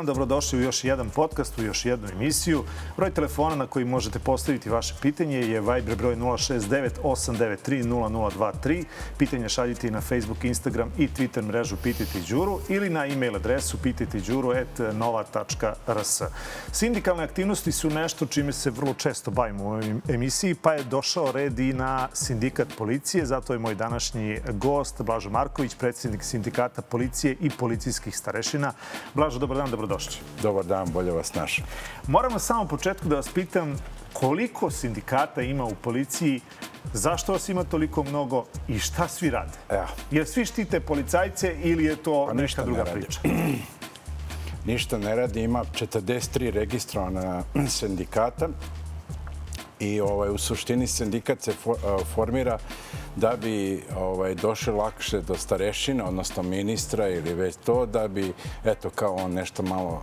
Dan, dobrodošli u još jedan podcast, u još jednu emisiju. Broj telefona na koji možete postaviti vaše pitanje je Viber broj 069 893 0023. Pitanje šaljite i na Facebook, Instagram i Twitter mrežu Pitajte Đuru ili na e-mail adresu pitajteđuru.nova.rs. Sindikalne aktivnosti su nešto čime se vrlo često bavimo u ovoj emisiji, pa je došao red i na sindikat policije. Zato je moj današnji gost Blažo Marković, predsjednik sindikata policije i policijskih starešina. Blažo, dobar dan, dobrodošli. Dobar dan, bolje vas naša. Moram na samom početku da vas pitam koliko sindikata ima u policiji, zašto vas ima toliko mnogo i šta svi rade? Evo. Jer svi štite policajce ili je to Pa neka druga ne priča? Ništa ne radi, ima 43 registrovana sindikata i ovaj, u suštini sindikat se formira da bi ovaj, došli lakše do starešina, odnosno ministra ili već to, da bi, eto, kao on nešto malo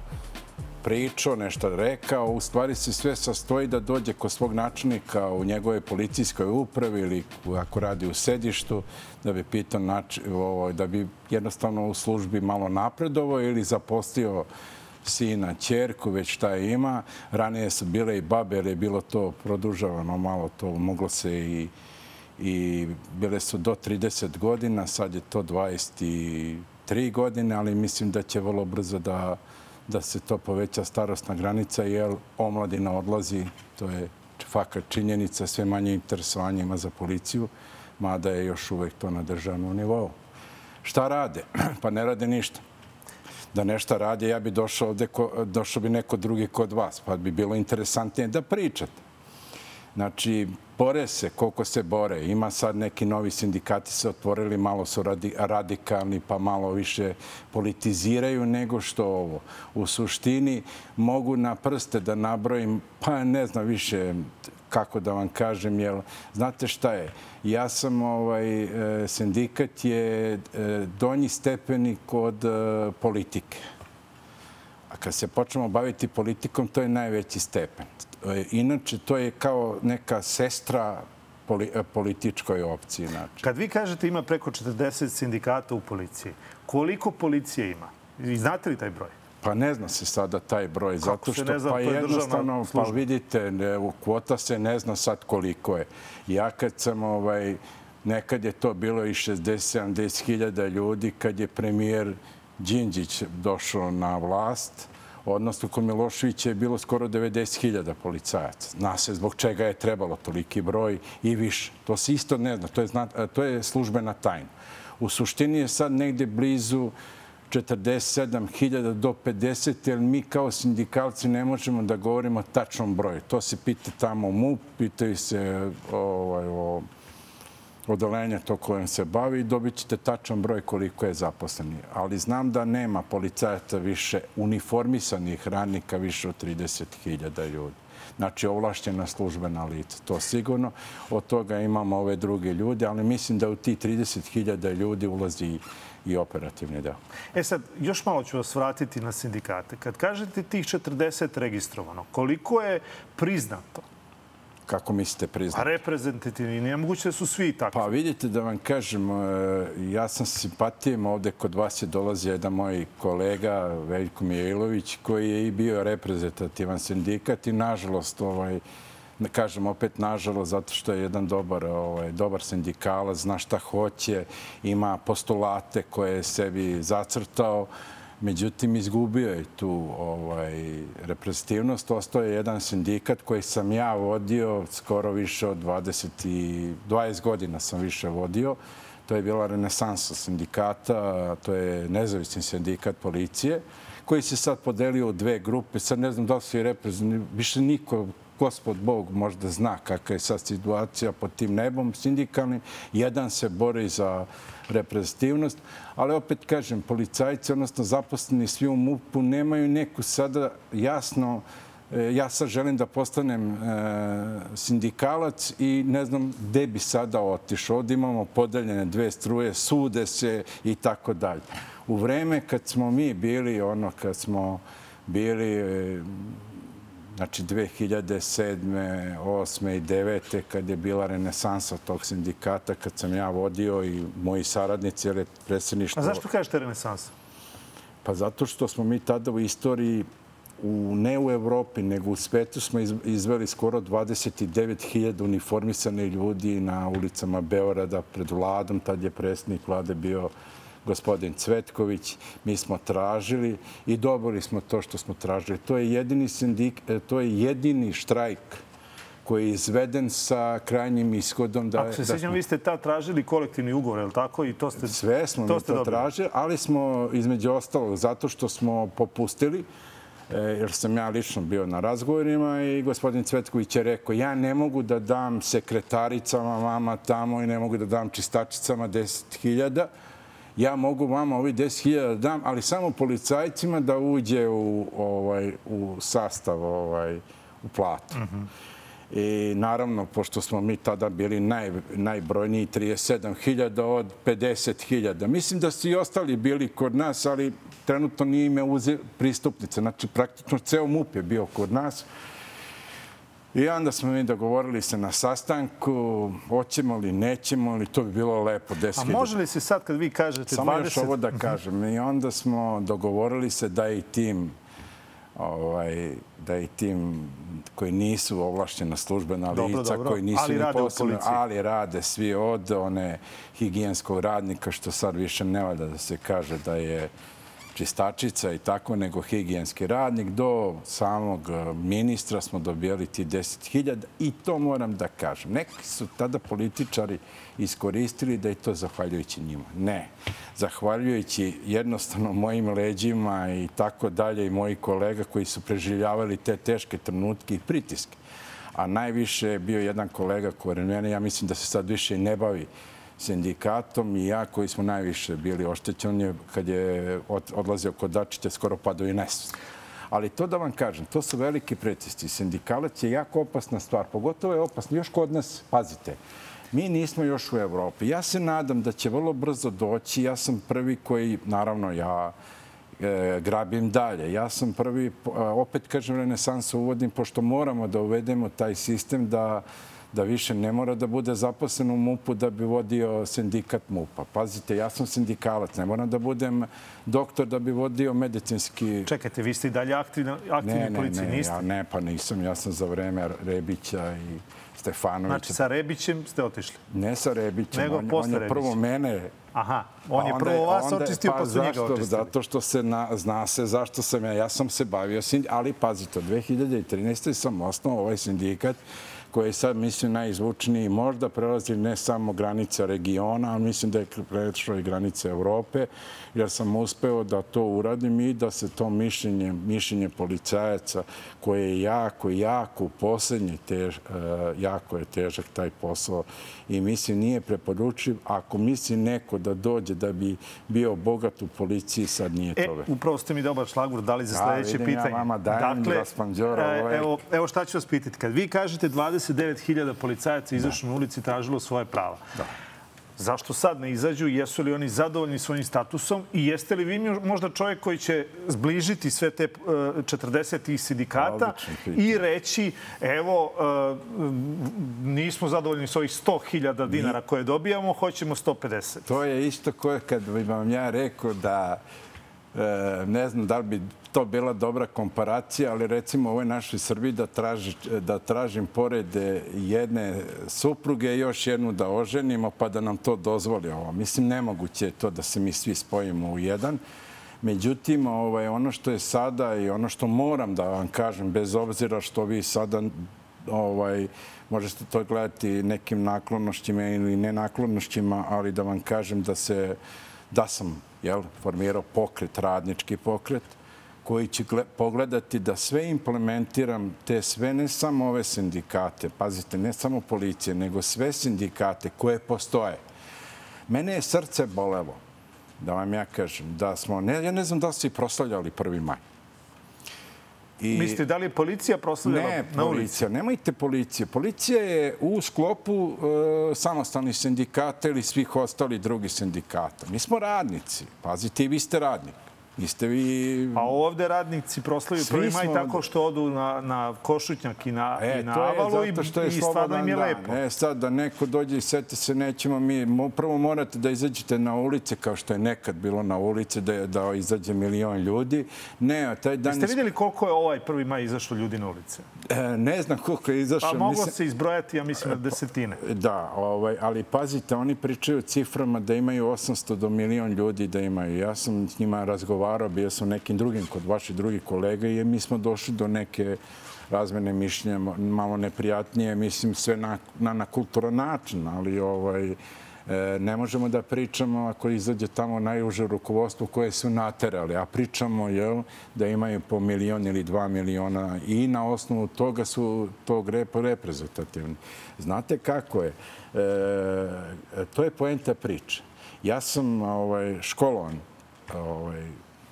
pričao, nešto rekao. U stvari se sve sastoji da dođe kod svog načelnika u njegove policijskoj upravi ili ako radi u sedištu, da bi pitao ovo, da bi jednostavno u službi malo napredovao ili zaposlio sina, čerku, već šta ima. Ranije su bile i babe, jer je bilo to produžavano malo, to moglo se i i bile su do 30 godina, sad je to 23 godine, ali mislim da će vrlo brzo da, da se to poveća starostna granica, jer omladina odlazi, to je fakat činjenica, sve manje interesovanja ima za policiju, mada je još uvek to na državnom nivou. Šta rade? Pa ne rade ništa. Da nešto rade, ja bi došao ovde, ko, došao bi neko drugi kod vas, pa bi bilo interesantnije da pričate. Znači, bore se koliko se bore. Ima sad neki novi sindikati se otvorili, malo su radi, radikalni, pa malo više politiziraju nego što ovo. U suštini mogu na prste da nabrojim, pa ne znam više kako da vam kažem, jer znate šta je? Ja sam, ovaj, e, sindikat je e, donji stepenik od e, politike. A kad se počnemo baviti politikom, to je najveći stepen. Inače, to je kao neka sestra poli, političkoj opciji. Znači. Kad vi kažete ima preko 40 sindikata u policiji, koliko policije ima? I znate li taj broj? Pa ne zna se sada taj broj, zato se što ne zna? pa je jednostavno, pa vidite, kvota se ne zna sad koliko je. Ja kad sam, ovaj, nekad je to bilo i 60-70 hiljada ljudi kad je premijer Đinđić došao na vlast, odnosno kod Miloševića je bilo skoro 90.000 policajaca. Zna se zbog čega je trebalo toliki broj i više. To se isto ne zna, to je, to je službena tajna. U suštini je sad negde blizu 47.000 do 50, jer mi kao sindikalci ne možemo da govorimo tačnom broju. To se pita tamo MUP, pitaju se ovaj, o odolenja to kojim se bavi i dobit ćete tačan broj koliko je zaposleni. Ali znam da nema policajaca više uniformisanih radnika više od 30.000 ljudi. Znači, ovlašćena službena lica. To sigurno. Od toga imamo ove druge ljude, ali mislim da u ti 30.000 ljudi ulazi i, operativni deo. E sad, još malo ću vas vratiti na sindikate. Kad kažete tih 40 registrovano, koliko je priznato? Kako mislite priznati? reprezentativni, nije moguće da su svi tako. Pa vidite da vam kažem, e, ja sam sa simpatijem ovde kod vas je dolazi jedan moj kolega Veljko Mijailović koji je i bio reprezentativan sindikat i nažalost ovaj, ne kažem opet nažalost zato što je jedan dobar, ovaj, dobar sindikalac, zna šta hoće, ima postulate koje je sebi zacrtao, Međutim, izgubio je tu ovaj, reprezentativnost. Ostao je jedan sindikat koji sam ja vodio skoro više od 20, i, 20 godina sam više vodio. To je bila renesansa sindikata, to je nezavisni sindikat policije, koji se sad podelio u dve grupe. Sad ne znam da li su i reprezentativni, više niko gospod Bog možda zna kakva je sad situacija pod tim nebom sindikalnim. Jedan se bori za reprezentativnost, ali opet kažem, policajci, odnosno zaposleni svi u MUP-u, nemaju neku sada jasno e, ja sad želim da postanem e, sindikalac i ne znam gde bi sada otišao. Ovde imamo podeljene dve struje, sude se i tako dalje. U vreme kad smo mi bili, ono, kad smo bili e, znači 2007. 8. i 9. kad je bila renesansa tog sindikata, kad sam ja vodio i moji saradnici, jer je predsjedništvo... A zašto kažete renesansa? Pa zato što smo mi tada u istoriji u, ne u Evropi, nego u svetu smo izveli skoro 29.000 uniformisane ljudi na ulicama Beorada pred vladom. Tad je predsjednik vlade bio gospodin Cvetković. Mi smo tražili i dobili smo to što smo tražili. To je jedini, sindik, to je jedini štrajk koji je izveden sa krajnjim ishodom da... Ako se da sjećam, vi ste tad tražili kolektivni ugovor, je li tako? I to ste, Sve smo to mi to tražili, ali smo između ostalog, zato što smo popustili, e, jer sam ja lično bio na razgovorima i gospodin Cvetković je rekao ja ne mogu da dam sekretaricama vama tamo i ne mogu da dam čistačicama 10.000, ja mogu vama ovi 10.000 da dam, ali samo policajcima da uđe u, ovaj, u sastav, ovaj, u platu. Uh -huh. I naravno, pošto smo mi tada bili naj, najbrojniji 37.000 od 50.000. Mislim da su i ostali bili kod nas, ali trenutno nije ime uze pristupnice. Znači, praktično ceo MUP je bio kod nas. I onda smo mi dogovorili se na sastanku, hoćemo li, nećemo li, to bi bilo lepo. 10 A može li se sad kad vi kažete Samo 20... Samo još ovo da kažem. I onda smo dogovorili se da i tim ovaj, da i tim koji nisu ovlašćena službena dobro, lica, dobro. koji nisu ali rade posebno, ali rade svi od one higijenskog radnika, što sad više ne valja da se kaže da je čistačica i tako, nego higijenski radnik. Do samog e, ministra smo dobijali ti 10.000 i to moram da kažem. Neki su tada političari iskoristili da je to zahvaljujući njima. Ne. Zahvaljujući jednostavno mojim leđima i tako dalje i moji kolega koji su preživljavali te teške trenutke i pritiske. A najviše je bio jedan kolega koji mene, ja mislim da se sad više ne bavi sindikatom i ja koji smo najviše bili oštećeni kad je odlazio kod Dačića skoro padao i nesvest. Ali to da vam kažem, to su veliki pretisci. Sindikalac je jako opasna stvar, pogotovo je opasna još kod nas, pazite, mi nismo još u Evropi. Ja se nadam da će vrlo brzo doći. Ja sam prvi koji, naravno, ja e, grabim dalje. Ja sam prvi, opet kažem, renesansu uvodim, pošto moramo da uvedemo taj sistem da da više ne mora da bude zaposlen u MUP-u da bi vodio sindikat MUP-a. Pazite, ja sam sindikalac, ne moram da budem doktor da bi vodio medicinski... Čekajte, vi ste i dalje aktivni, aktivni ne, ne, ne, niste? Ja, ne, pa nisam. Ja sam za vreme Rebića i Stefanovića. Znači, sa Rebićem ste otišli? Ne sa Rebićem. Nego on, posle on je prvo mene Aha, on je prvo vas očistio, pa, pa su njega očistili. Zato što se na, zna se zašto sam ja. Ja sam se bavio, ali pazite, 2013. sam osnovao ovaj sindikat koji je sad, mislim, najizvučniji. Možda prelazi ne samo granica regiona, ali mislim da je prešlo i granice Evrope, jer sam uspeo da to uradim i da se to mišljenje, mišljenje policajaca, koje je jako, jako, poslednje, tež, uh, jako je težak taj posao i mislim nije preporučiv. Ako misli neko da dođe da bi bio bogat u policiji, sad nije e, to. E, upravo ste mi dobar šlagur dali za sledeće da, pitanje. Ja vama dajem dakle, e, evo, evo šta ću vas pitati. Kad vi kažete 29.000 policajaca izašlo na ulici tražilo svoje prava. Da. Zašto sad ne izađu? Jesu li oni zadovoljni svojim statusom? I jeste li vi možda čovjek koji će zbližiti sve te 40 e, sindikata i reći evo, e, nismo zadovoljni s ovih 100.000 dinara koje dobijamo, hoćemo 150. To je isto koje kad vam ja rekao da ne znam da li bi to bila dobra komparacija, ali recimo u ovoj našoj Srbiji da, traži, da tražim pored jedne supruge još jednu da oženimo pa da nam to dozvoli ovo. Mislim, nemoguće je to da se mi svi spojimo u jedan. Međutim, ovaj, ono što je sada i ono što moram da vam kažem, bez obzira što vi sada ovaj, možete to gledati nekim naklonošćima ili nenaklonošćima, ali da vam kažem da se da sam jel, formirao pokret, radnički pokret, koji će pogledati da sve implementiram, te sve, ne samo ove sindikate, pazite, ne samo policije, nego sve sindikate koje postoje. Mene je srce bolelo, da vam ja kažem, da smo, ne, ja ne znam da su i proslavljali 1. maj. I... Mislite, da li je policija proslavljala ne, na ulici? policija, nemojte policije. Policija je u sklopu uh, samostalnih sindikata ili svih ostalih drugih sindikata. Mi smo radnici. Pazite, i vi ste radnik. Niste vi... A ovde radnici proslavaju Svi prvi maj tako što odu na, na Košutnjak i na, E, i na Avalu i, i stvarno im je lepo. E, sad da neko dođe i seti se, nećemo mi... Prvo morate da izađete na ulice, kao što je nekad bilo na ulice, da, da izađe milion ljudi. Ne, taj dan... Ste je- vidjeli koliko je ovaj prvi maj izašlo ljudi na ulice? E, ne znam koliko je izašao. Pa moglo mislim- se izbrojati, ja mislim, na desetine. Da, ovaj, ali pazite, oni pričaju ciframa da imaju 800 do milion ljudi da imaju. Ja sam s njima razgovarao, bio sam nekim drugim kod vaših drugih kolega i mi smo došli do neke razmene mišljenja, malo neprijatnije, mislim sve na, na, na kulturan način, ali ovaj, e, ne možemo da pričamo ako izađe tamo najuže rukovodstvo koje su naterali, a pričamo jel, da imaju po milion ili dva miliona i na osnovu toga su tog rep reprezentativni. Znate kako je? E, to je poenta priče. Ja sam ovaj, školovan ovaj,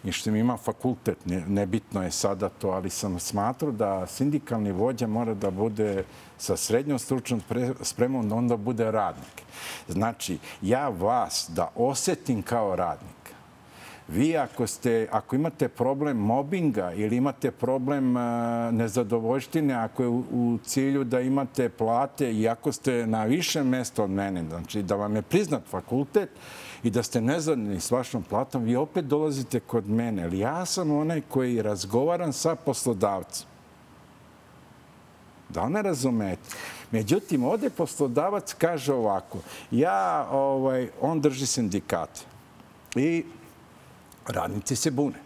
i što mi ima fakultet, ne, nebitno je sada to, ali sam smatrao da sindikalni vođa mora da bude sa srednjom stručnom pre- spremom, da onda bude radnik. Znači, ja vas da osetim kao radnik, vi ako, ste, ako imate problem mobinga ili imate problem a, nezadovoljštine, ako je u, cilju da imate plate i ako ste na više mesta od mene, znači da vam je priznat fakultet i da ste nezadovoljni s vašom platom, vi opet dolazite kod mene. Ali ja sam onaj koji razgovaram sa poslodavcem. Da me razumete? Međutim, ovde poslodavac kaže ovako, ja, ovaj, on drži sindikate i radnici se bune.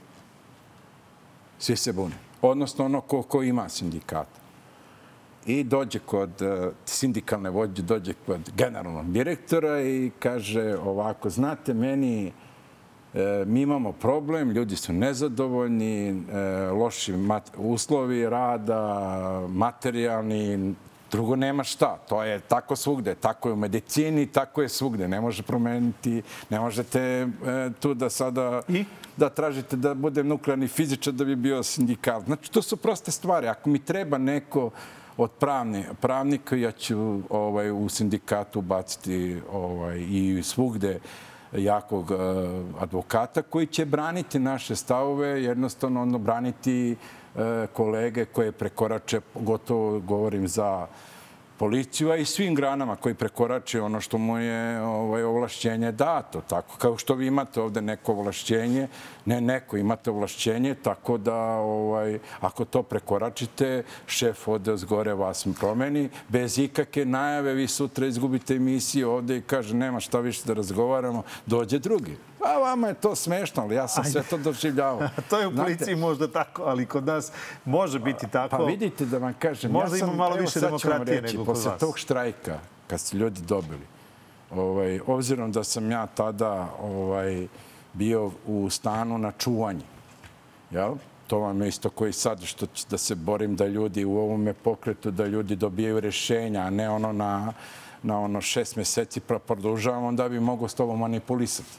Svi se bune. Odnosno ono ko, ko ima sindikata. I dođe kod uh, sindikalne vođe, dođe kod generalnog direktora i kaže ovako, znate, meni E, mi imamo problem, ljudi su nezadovoljni, e, loši uslovi rada, materijalni, drugo nema šta. To je tako svugde. Tako je u medicini, tako je svugde. Ne može promeniti, ne možete e, tu da sada... I? da tražite da budem nuklearni fizičar da bi bio sindikal. Znači, to su proste stvari. Ako mi treba neko od pravne, pravnika, ja ću ovaj, u sindikatu baciti ovaj, i svugde jakog uh, advokata koji će braniti naše stavove, jednostavno ono, braniti uh, kolege koje prekorače, gotovo govorim za policiju, a i svim granama koji prekorače ono što mu je ovaj, ovlašćenje dato. Tako kao što vi imate ovde neko ovlašćenje, ne neko, imate ovlašćenje, tako da ovaj, ako to prekoračite, šef ode zgore vas promeni, bez ikake najave, vi sutra izgubite emisiju ovde i kaže nema šta više da razgovaramo, dođe drugi. A vama je to smešno, ali ja sam Ajde. sve to doživljavao. To je u Znate, policiji možda tako, ali kod nas može biti tako. Pa vidite da vam kažem, Možda ja sam, ima malo evo, više demokratije reći, nego kod posle vas. tog štrajka, kad su ljudi dobili, ovaj, obzirom da sam ja tada ovaj, bio u stanu na čuvanju, jel? To vam je isto koji sad što da se borim da ljudi u ovome pokretu, da ljudi dobijaju rešenja, a ne ono na, na ono šest meseci pa produžavam, onda bi mogo s tobom manipulisati.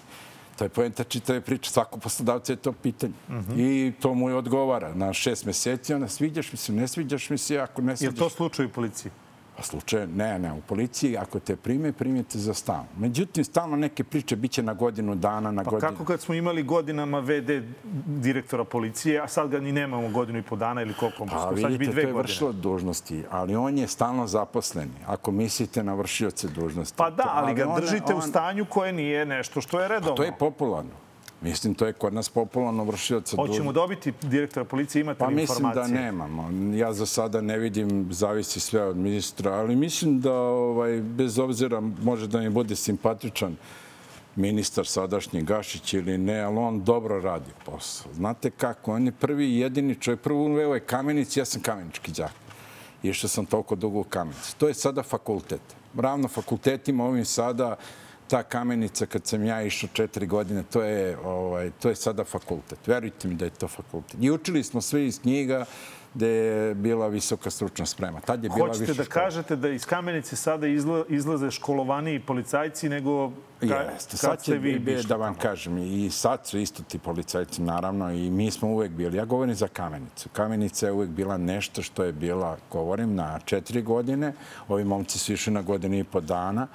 To je poenta čitave priče. Svako poslodavca je to pitanje. I to mu je odgovara. Na šest meseci, onda sviđaš mi se, ne sviđaš mi se, ako ne Je sviđaš... li to slučaj u policiji? Pa slučaj, ne, ne, u policiji ako te prime, primite za stalno. Međutim, stalno neke priče biće na godinu dana, na Pa godinu... kako kad smo imali godinama VD direktora policije, a sad ga ni nemamo godinu i po dana ili koliko? Pa biti vidite, to je godine. vršilo dužnosti, ali on je stalno zaposleni. Ako mislite na vršioce dužnosti. Pa da, ali ga on- držite u on- stanju koje nije nešto što je redovno. To je popularno. Mislim, to je kod nas popularno vršioca dužnosti. Hoćemo dobiti direktora policije, imate Pa li mislim informacije? da nemamo. Ja za sada ne vidim, zavisi sve od ministra, ali mislim da ovaj, bez obzira može da mi bude simpatičan ministar sadašnji Gašić ili ne, ali on dobro radi posao. Znate kako, on je prvi i jedini čovjek, prvo uveo je kamenici, ja sam kamenički đak. Išao sam toliko dugo u kamenici. To je sada fakultet. Ravno fakultetima ovim sada ta kamenica kad sam ja išao četiri godine, to je, ovaj, to je sada fakultet. Verujte mi da je to fakultet. I učili smo sve iz knjiga gde je bila visoka stručna sprema. Tad je bila Hoćete viša da škola. kažete da iz Kamenice sada izla, izlaze školovaniji policajci nego ka, Jeste. kad Sad ste vi bi, išli da vam tamo? kažem, i sad su isto ti policajci, naravno, i mi smo uvek bili. Ja govorim za Kamenicu. Kamenica je uvek bila nešto što je bila, govorim, na četiri godine. Ovi momci su išli na godinu i po dana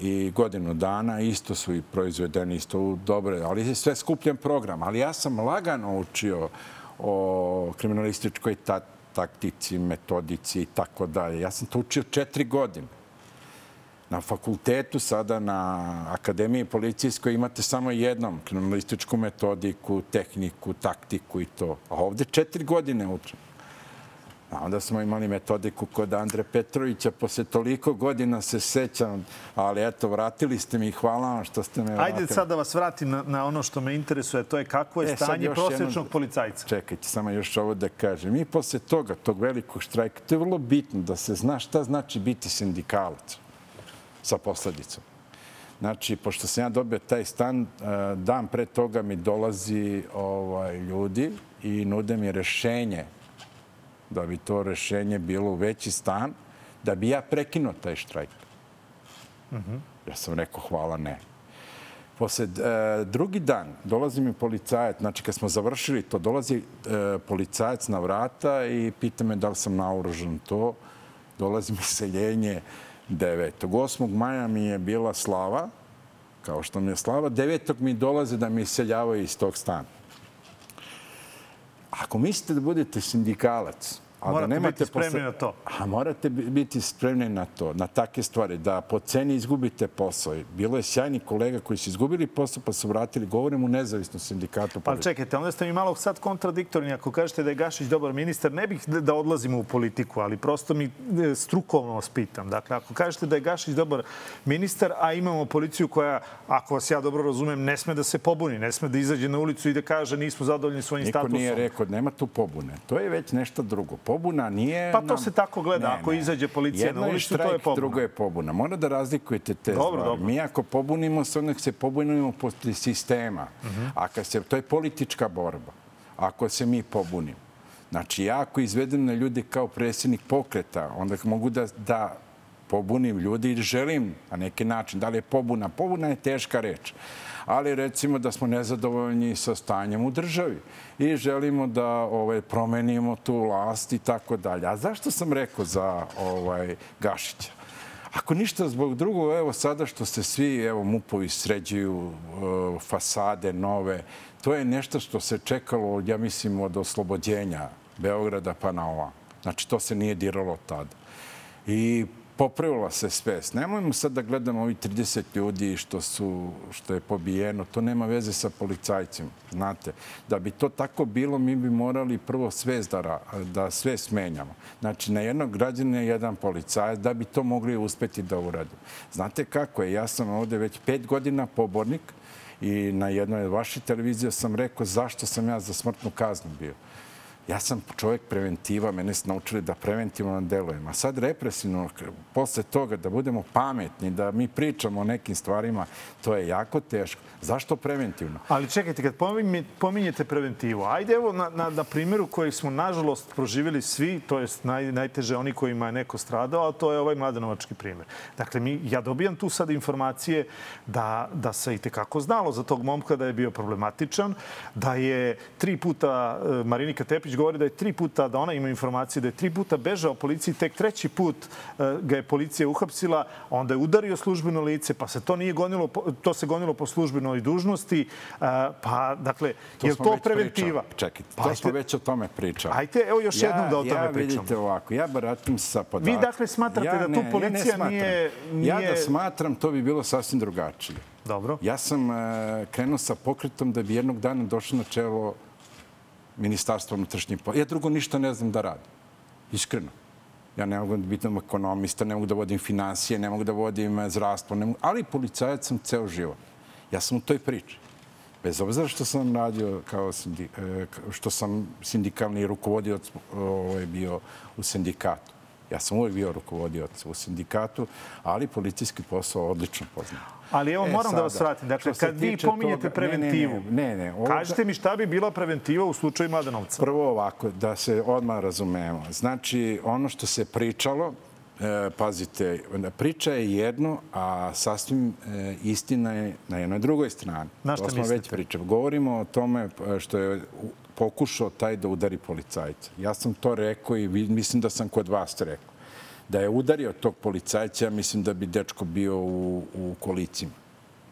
i godinu dana, isto su i proizvedeni, isto dobre, ali je sve skupljen program. Ali ja sam lagano učio o kriminalističkoj ta taktici, metodici i tako dalje. Ja sam to učio četiri godine. Na fakultetu, sada na Akademiji policijskoj imate samo jednom kriminalističku metodiku, tehniku, taktiku i to. A ovde četiri godine učim. A onda smo imali metodiku kod Andre Petrovića. Posle toliko godina se sećam, ali eto, vratili ste mi i hvala vam što ste me vratili. Ajde sad da vas vratim na, na ono što me interesuje, to je kako je E, stanje prosječnog jedno- policajca. Čekajte, samo još ovo da kažem. Mi posle toga, tog velikog štrajka, to je vrlo bitno da se zna šta znači biti sindikalac sa posledicom. Znači, pošto sam ja dobio taj stan, eh, dan pre toga mi dolazi ovaj, ljudi i nude mi rešenje da bi to rešenje bilo veći stan, da bi ja prekinuo taj štrajk. Ja sam rekao hvala ne. Posle e, drugi dan dolazi mi policajac, znači kad smo završili to, dolazi e, policajac na vrata i pita me da li sam naoružan to. Dolazi mi seljenje 9. 8. maja mi je bila slava, kao što mi je slava. 9. mi dolaze da mi iseljavaju iz tog stana. Ako mislite da budete sindikalac, a Morate da nemate biti spremni na to. A morate bi- biti spremni na to, na takve stvari, da po ceni izgubite posao. Bilo je sjajni kolega koji su izgubili posao pa su vratili. Govorim u nezavisnom sindikatu. Ali čekajte, onda ste mi malo sad kontradiktorni. Ako kažete da je Gašić dobar ministar, ne bih da da odlazimo u politiku, ali prosto mi e, strukovno vas pitam. Dakle, ako kažete da je Gašić dobar ministar, a imamo policiju koja, ako vas ja dobro razumem, ne sme da se pobuni, ne sme da izađe na ulicu i da kaže nismo zadovoljni svojim Niko statusom. nije rekao, nema tu pobune. To je već nešto drugo. Pobuna nije... Pa to se tako gleda. Ako izađe policija Jedno na ulicu, to je pobuna. Drugo je pobuna. Mora da razlikujete te Dobro, stvari. dobro. Mi ako pobunimo se, onda se pobunimo posle sistema. Mhm. A kad se, to je politička borba. Ako se mi pobunimo. Znači, ja ako izvedem na ljude kao predsjednik pokreta, onda mogu da, da pobunim ljudi i želim na neki način. Da li je pobuna? Pobuna je teška reč. Ali recimo da smo nezadovoljni sa stanjem u državi i želimo da ovaj, promenimo tu vlast i tako dalje. A zašto sam rekao za ovaj, Gašića? Ako ništa zbog drugog, evo sada što se svi, evo MUP-ovi sređuju e, fasade nove, to je nešto što se čekalo, ja mislim, od oslobođenja Beograda pa na ova. Znači, to se nije diralo tada. I popravila se svest. Nemojmo sad da gledamo ovih 30 ljudi što, su, što je pobijeno. To nema veze sa policajcima. Znate, da bi to tako bilo, mi bi morali prvo svest da, da sve smenjamo. Znači, na jednog građana je jedan policajac da bi to mogli uspeti da uradimo. Znate kako je? Ja sam ovde već pet godina pobornik i na jednoj od vaših televizija sam rekao zašto sam ja za smrtnu kaznu bio. Ja sam čovjek preventiva, mene su naučili da preventivno delujem. A sad represivno, posle toga da budemo pametni, da mi pričamo o nekim stvarima, to je jako teško. Zašto preventivno? Ali čekajte, kad pominje- pominjete preventivu, ajde evo na, na, na primjeru koji smo nažalost proživjeli svi, to je naj, najteže oni kojima je neko stradao, a to je ovaj mladenovački primjer. Dakle, mi, ja dobijam tu sad informacije da, da se i tekako znalo za tog momka da je bio problematičan, da je tri puta, e, Marinika Tepić govori da je tri puta, da ona ima informacije da je tri puta bežao policiji, tek treći put e, ga je policija uhapsila, onda je udario službeno lice, pa se to nije gonilo, to se gonilo po službenoj dužnosti, e, pa dakle, je smo to preventiva? pričali. Čekajte, Pa to ajte- smo već o tome pričali. Ajde, evo još jednom da o tome ja, pričamo. vidite ovako, ja baratim sa podacima. Vi dakle smatrate da tu ne policija smatram. nije- Ja nije- da smatram, to bi bilo sasvim drugačije. Dobro. Ja sam e, krenuo sa pokretom da bi jednog dana došao na čelo ministarstva unutrašnjih poslova. Ja drugo ništa ne znam da radim. Iskreno. Ja ne mogu da bitam ekonomista, ne mogu da vodim financije, ne mogu da vodim e, zdravstvo, ne mogu, ali policajac sam ceo život. Ja sam u toj priči. Bez obzira što sam radio kao sindi, e, što sam sindikalni rukovodioc ovaj, bio u sindikatu. Ja sam uvijek bio rukovodioc u sindikatu, ali policijski posao odlično poznam. Ali evo, E, moram da vas sada, vratim. Dakle, što se kad vi pominjete toga- ne, ne, ne, preventivu, Ne, ne, ovdje- kažite mi šta bi bila preventiva u slučaju Mladenovca? Prvo ovako, da se odmah razumemo. Znači, ono što se pričalo, e, pazite, priča je jedno, a sasvim e, istina je na jednoj drugoj strani. Na šta to smo već mislite? pričali. Govorimo o tome što je pokušao taj da udari policajca. Ja sam to rekao i mislim da sam kod vas rekao. Da je udario tog policajca, ja mislim da bi dečko bio u, u kolicima.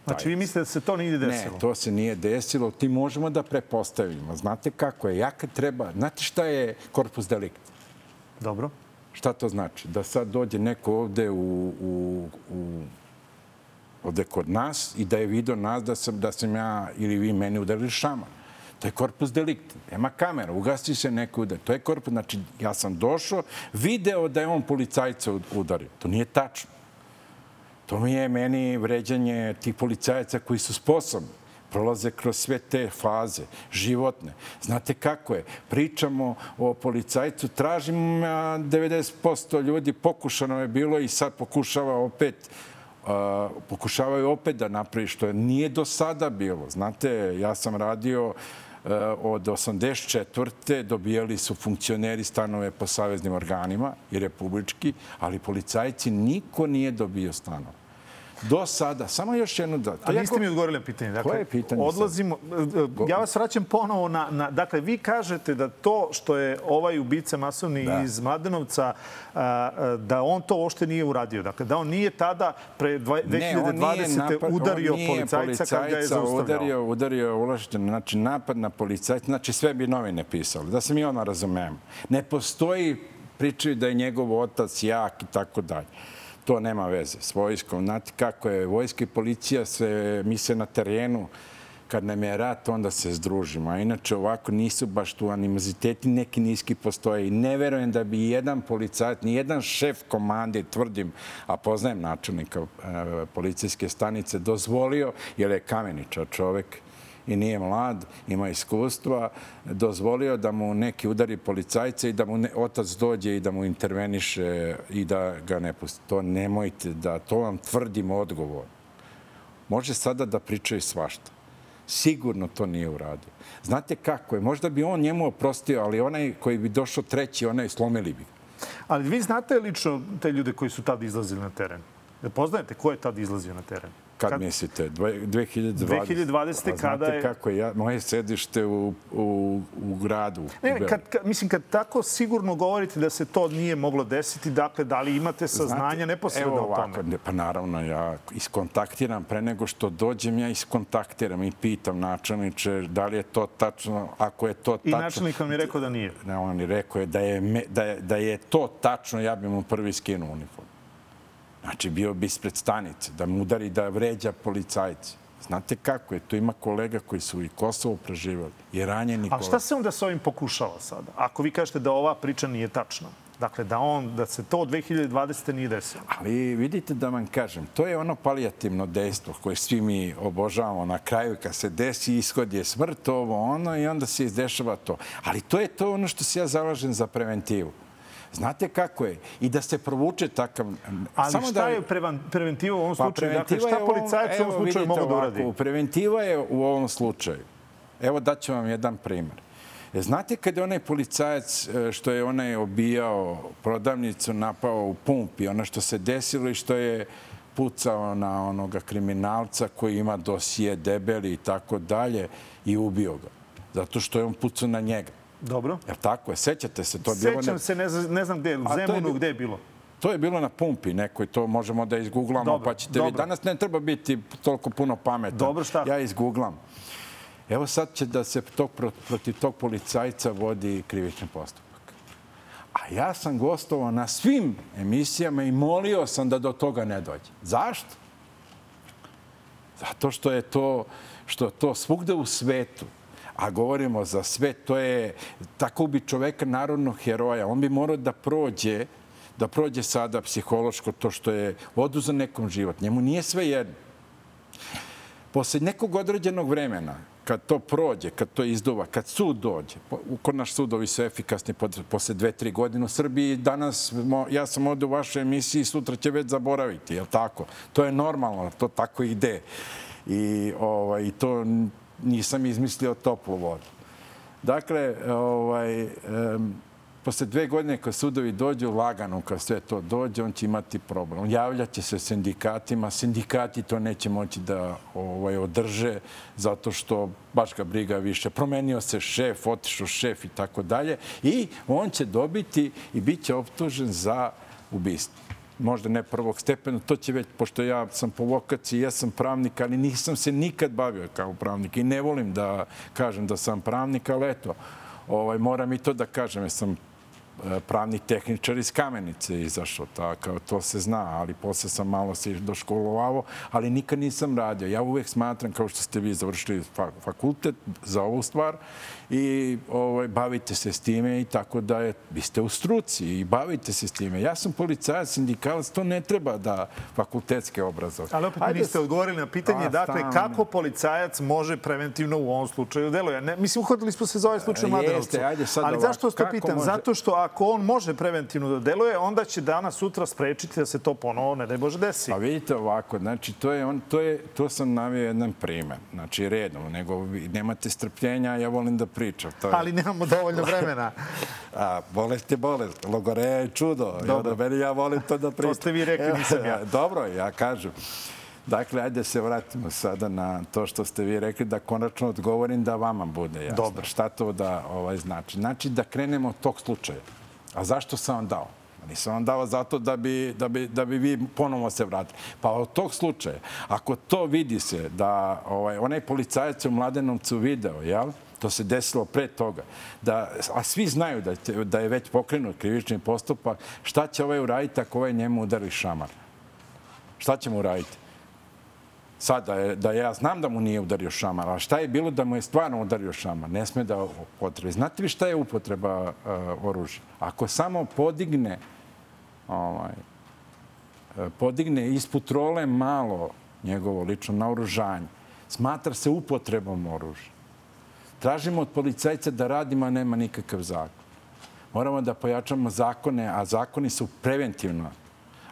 Znači, vi mislite da se to nije desilo? Ne, to se nije desilo. Ti možemo da prepostavimo. Znate kako je? Ja kad treba... Znate šta je korpus delikt? Dobro. Šta to znači? Da sad dođe neko ovde u, u, u ovde kod nas i da je video nas da sam, da sam ja ili vi meni udarili šaman. To je korpus delikt. Nema kamera, ugasi se neko udar. To je korpus, znači ja sam došao, video da je on policajca udario. To nije tačno. To mi je meni vređanje tih policajaca koji su sposobni prolaze kroz sve te faze životne. Znate kako je? Pričamo o policajcu, tražim 90% ljudi, pokušano je bilo i sad pokušava opet uh, pokušavaju opet da napravi što nije do sada bilo. Znate, ja sam radio od 84. dobijali su funkcioneri stanove po saveznim organima i republički, ali policajci niko nije dobio stanove do sada. Samo još jedno da... A niste mi odgovorili na pitanje. Dakle, Koje je pitanje odlazimo, ja vas vraćam ponovo na, na... Dakle, vi kažete da to što je ovaj ubica masovni da. iz Mladenovca, da on to uopšte nije uradio. Dakle, da on nije tada pre 2020. Ne, udario policajca kad ga je zaustavljao. Udario, udario ulašten, znači napad na policajca, znači sve bi novine pisali. Da se mi ono razumemo. Ne postoji pričaju da je njegov otac jak i tako dalje to nema veze s vojskom. Znate kako je, vojska i policija se, mi se na terenu, kad nam je rat, onda se združimo. A inače, ovako nisu baš tu animoziteti, neki niski postoje. I ne verujem da bi jedan policajac, ni jedan šef komande, tvrdim, a poznajem načelnika e, policijske stanice, dozvolio, jer je kameničar čovek, i nije mlad, ima iskustva, dozvolio da mu neki udari policajca i da mu ne, otac dođe i da mu interveniše i da ga ne pusti. To nemojte da, to vam tvrdim odgovor. Može sada da pričaju svašta. Sigurno to nije uradio. Znate kako je? Možda bi on njemu oprostio, ali onaj koji bi došao treći, onaj slomili bi Ali vi znate lično te ljude koji su tad izlazili na teren? Poznajete ko je tad izlazio na teren? Kad, kad mislite? 2020. 2020. kada je... kako je? Ja, moje sedište u, u, u gradu. Ne, kad, kad, mislim, kad tako sigurno govorite da se to nije moglo desiti, dakle, da li imate saznanja Znate, neposredno evo ovako, o tome? Ne, pa naravno, ja iskontaktiram pre nego što dođem, ja iskontaktiram i pitam načelniče da li je to tačno, ako je to tačno... I načelnik vam je rekao da nije? Ne, on je rekao da je, da je, da je to tačno, ja bih mu prvi skinuo uniformu. Znači, bio bi ispred stanice, da mu udari, da vređa policajci. Znate kako je? Tu ima kolega koji su i Kosovo preživali i ranjeni A šta se onda s ovim pokušava sada? Ako vi kažete da ova priča nije tačna. Dakle, da, on, da se to 2020. nije desilo. Ali vidite da vam kažem, to je ono palijativno dejstvo koje svi mi obožavamo na kraju kad se desi ishod je smrt, ovo ono i onda se izdešava to. Ali to je to ono što se ja zalažem za preventivu. Znate kako je? I da se provuče takav... Ali Samo šta da... je preventiva u ovom pa slučaju? Dakle, šta policajac u ovom slučaju mogu da uradi? Preventiva je u ovom slučaju. Evo daću vam jedan primer. E, znate kad je onaj policajac e, što je onaj obijao prodavnicu, napao u pumpi, ono što se desilo i što je pucao na onoga kriminalca koji ima dosije debeli i tako dalje i ubio ga. Zato što je on pucao na njega. Dobro. Jer tako je, sećate se? To je Sećam bilo ne... se, ne znam, ne znam gde, u Zemunu, gde je bilo? To je bilo na pumpi nekoj, to možemo da izgooglamo, dobro, pa ćete vi. Danas ne treba biti toliko puno pametan. Dobro, šta? Ja izgooglam. Evo sad će da se tog, protiv tog policajca vodi krivični postupak. A ja sam gostovao na svim emisijama i molio sam da do toga ne dođe. Zašto? Zato što je to, što to svugde u svetu a govorimo za sve, to je, tako bi čoveka narodnog heroja. On bi morao da prođe, da prođe sada psihološko to što je oduza nekom život. Njemu nije sve jedno. Posle nekog određenog vremena, kad to prođe, kad to izduva, kad sud dođe, kod naš sudovi su efikasni posle dve, tri godine u Srbiji, danas ja sam ovde u vašoj emisiji, sutra će već zaboraviti, je li tako? To je normalno, to tako ide. I, ovaj, to nisam izmislio toplu vodu. Dakle, ovaj, um, posle dve godine kad sudovi dođu lagano, kad sve to dođe, on će imati problem. Javljaće se sindikatima, sindikati to neće moći da ovaj, održe zato što baš ga briga više. Promenio se šef, otišao šef i tako dalje i on će dobiti i bit će optužen za ubistvo. Možda ne prvog stepena, to će već, pošto ja sam po vokaciji, ja sam pravnik, ali nisam se nikad bavio kao pravnik i ne volim da kažem da sam pravnik, ali eto, ovaj, moram i to da kažem, jer sam E, pravni tehničar iz Kamenice izašao, tako, to se zna, ali posle sam malo se doškolovao, ali nikad nisam radio. Ja uvek smatram, kao što ste vi završili fakultet za ovu stvar, i ovaj, bavite se s time i tako da je, vi ste u struci i bavite se s time. Ja sam policajac, sindikalac, to ne treba da fakultetske obrazove. Ali opet Ajde, niste odgovorili na pitanje, a, dakle, stavno. kako policajac može preventivno u ovom slučaju deluje? Ne, mislim, uhodili smo se za ovaj slučaj Mladenovcu. Ajde, sad Ali ovako, zašto to pitam? Može... Zato što ako on može preventivno da deluje, onda će danas, sutra sprečiti da se to ponovo, ne daj Bože, desi. Pa vidite ovako, znači, to, je on, to, je, to sam navio jedan primer, znači redom, nego nemate strpljenja, ja volim da pričam. To je... Ali nemamo dovoljno vremena. A, bolest je bolest. Logoreja je čudo. Dobro. I meni ja volim to da pričam. to ste vi rekli, nisam ja. Dobro, ja kažem. Dakle, ajde se vratimo sada na to što ste vi rekli, da konačno odgovorim da vama bude jasno. Dobro. Šta to da ovaj, znači? Znači da krenemo od tog slučaja. A zašto sam vam dao? Nisam vam dao zato da bi, da bi, da bi vi ponovo se vratili. Pa od tog slučaja, ako to vidi se da ovaj, onaj policajac u Mladenovcu video, jel? To se desilo pre toga. Da, a svi znaju da, da je već pokrenut krivični postupak. Šta će ovaj uraditi ako ovaj njemu udari šamar? Šta će mu uraditi? Sad, da, da ja znam da mu nije udario šamar, a šta je bilo da mu je stvarno udario šamar? Ne sme da upotrebi. Znate vi šta je upotreba uh, oružja? Ako samo podigne ovaj, e, podigne ispod role malo njegovo lično naoružanje, smatra se upotrebom oružja. Tražimo od policajca da radimo, a nema nikakav zakon. Moramo da pojačamo zakone, a zakoni su preventivno,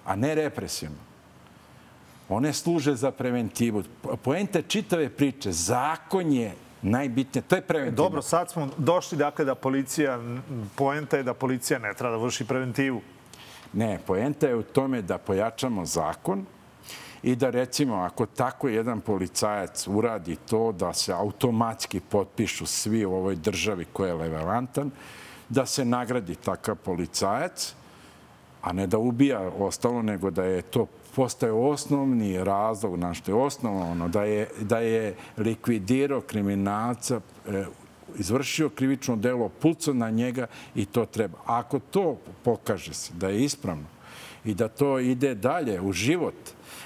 a ne represivno. One služe za preventivu. Poenta čitave priče, zakon je najbitnije. To je preventivno. Dobro, sad smo došli dakle da policija, poenta je da policija ne treba da vrši preventivu. Ne, poenta je u tome da pojačamo zakon, i da recimo ako tako jedan policajac uradi to da se automatski potpišu svi u ovoj državi koja je relevantan, da se nagradi takav policajac, a ne da ubija ostalo, nego da je to postaje osnovni razlog na što je osnovno, da je, da je likvidirao kriminalca, e, izvršio krivično delo, pucao na njega i to treba. Ako to pokaže se da je ispravno i da to ide dalje u život,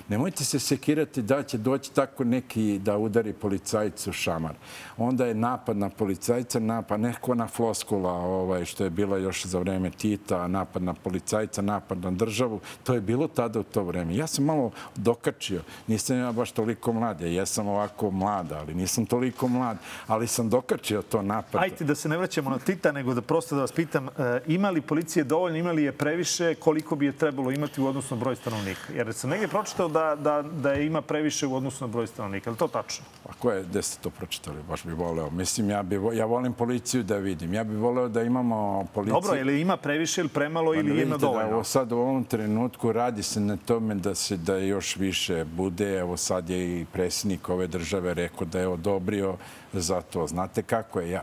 Nemojte se sekirati da će doći tako neki da udari policajcu šamar. Onda je napad na policajca, napad neko na floskula, ovaj, što je bilo još za vreme Tita, napad na policajca, napad na državu. To je bilo tada u to vreme. Ja sam malo dokačio. Nisam ja baš toliko mlad. Ja jesam ovako mlada, ali nisam toliko mlad. Ali sam dokačio to napad. Ajte da se ne vraćamo na Tita, nego da prosto da vas pitam, e, ima li policije dovoljno, ima li je previše, koliko bi je trebalo imati u odnosu broj stanovnika? Jer sam negdje pročitao da da, da, ima previše u odnosu na broj stanovnika. Je li to tačno? A ko je, gde ste to pročitali? Baš bih voleo. Mislim, ja, bi, ja volim policiju da vidim. Ja bih voleo da imamo policiju... Dobro, ili ima previše ili premalo ili da ima dovoljno? Da, evo sad u ovom trenutku radi se na tome da se da još više bude. Evo sad je i predsjednik ove države rekao da je odobrio za to. Znate kako je? Ja,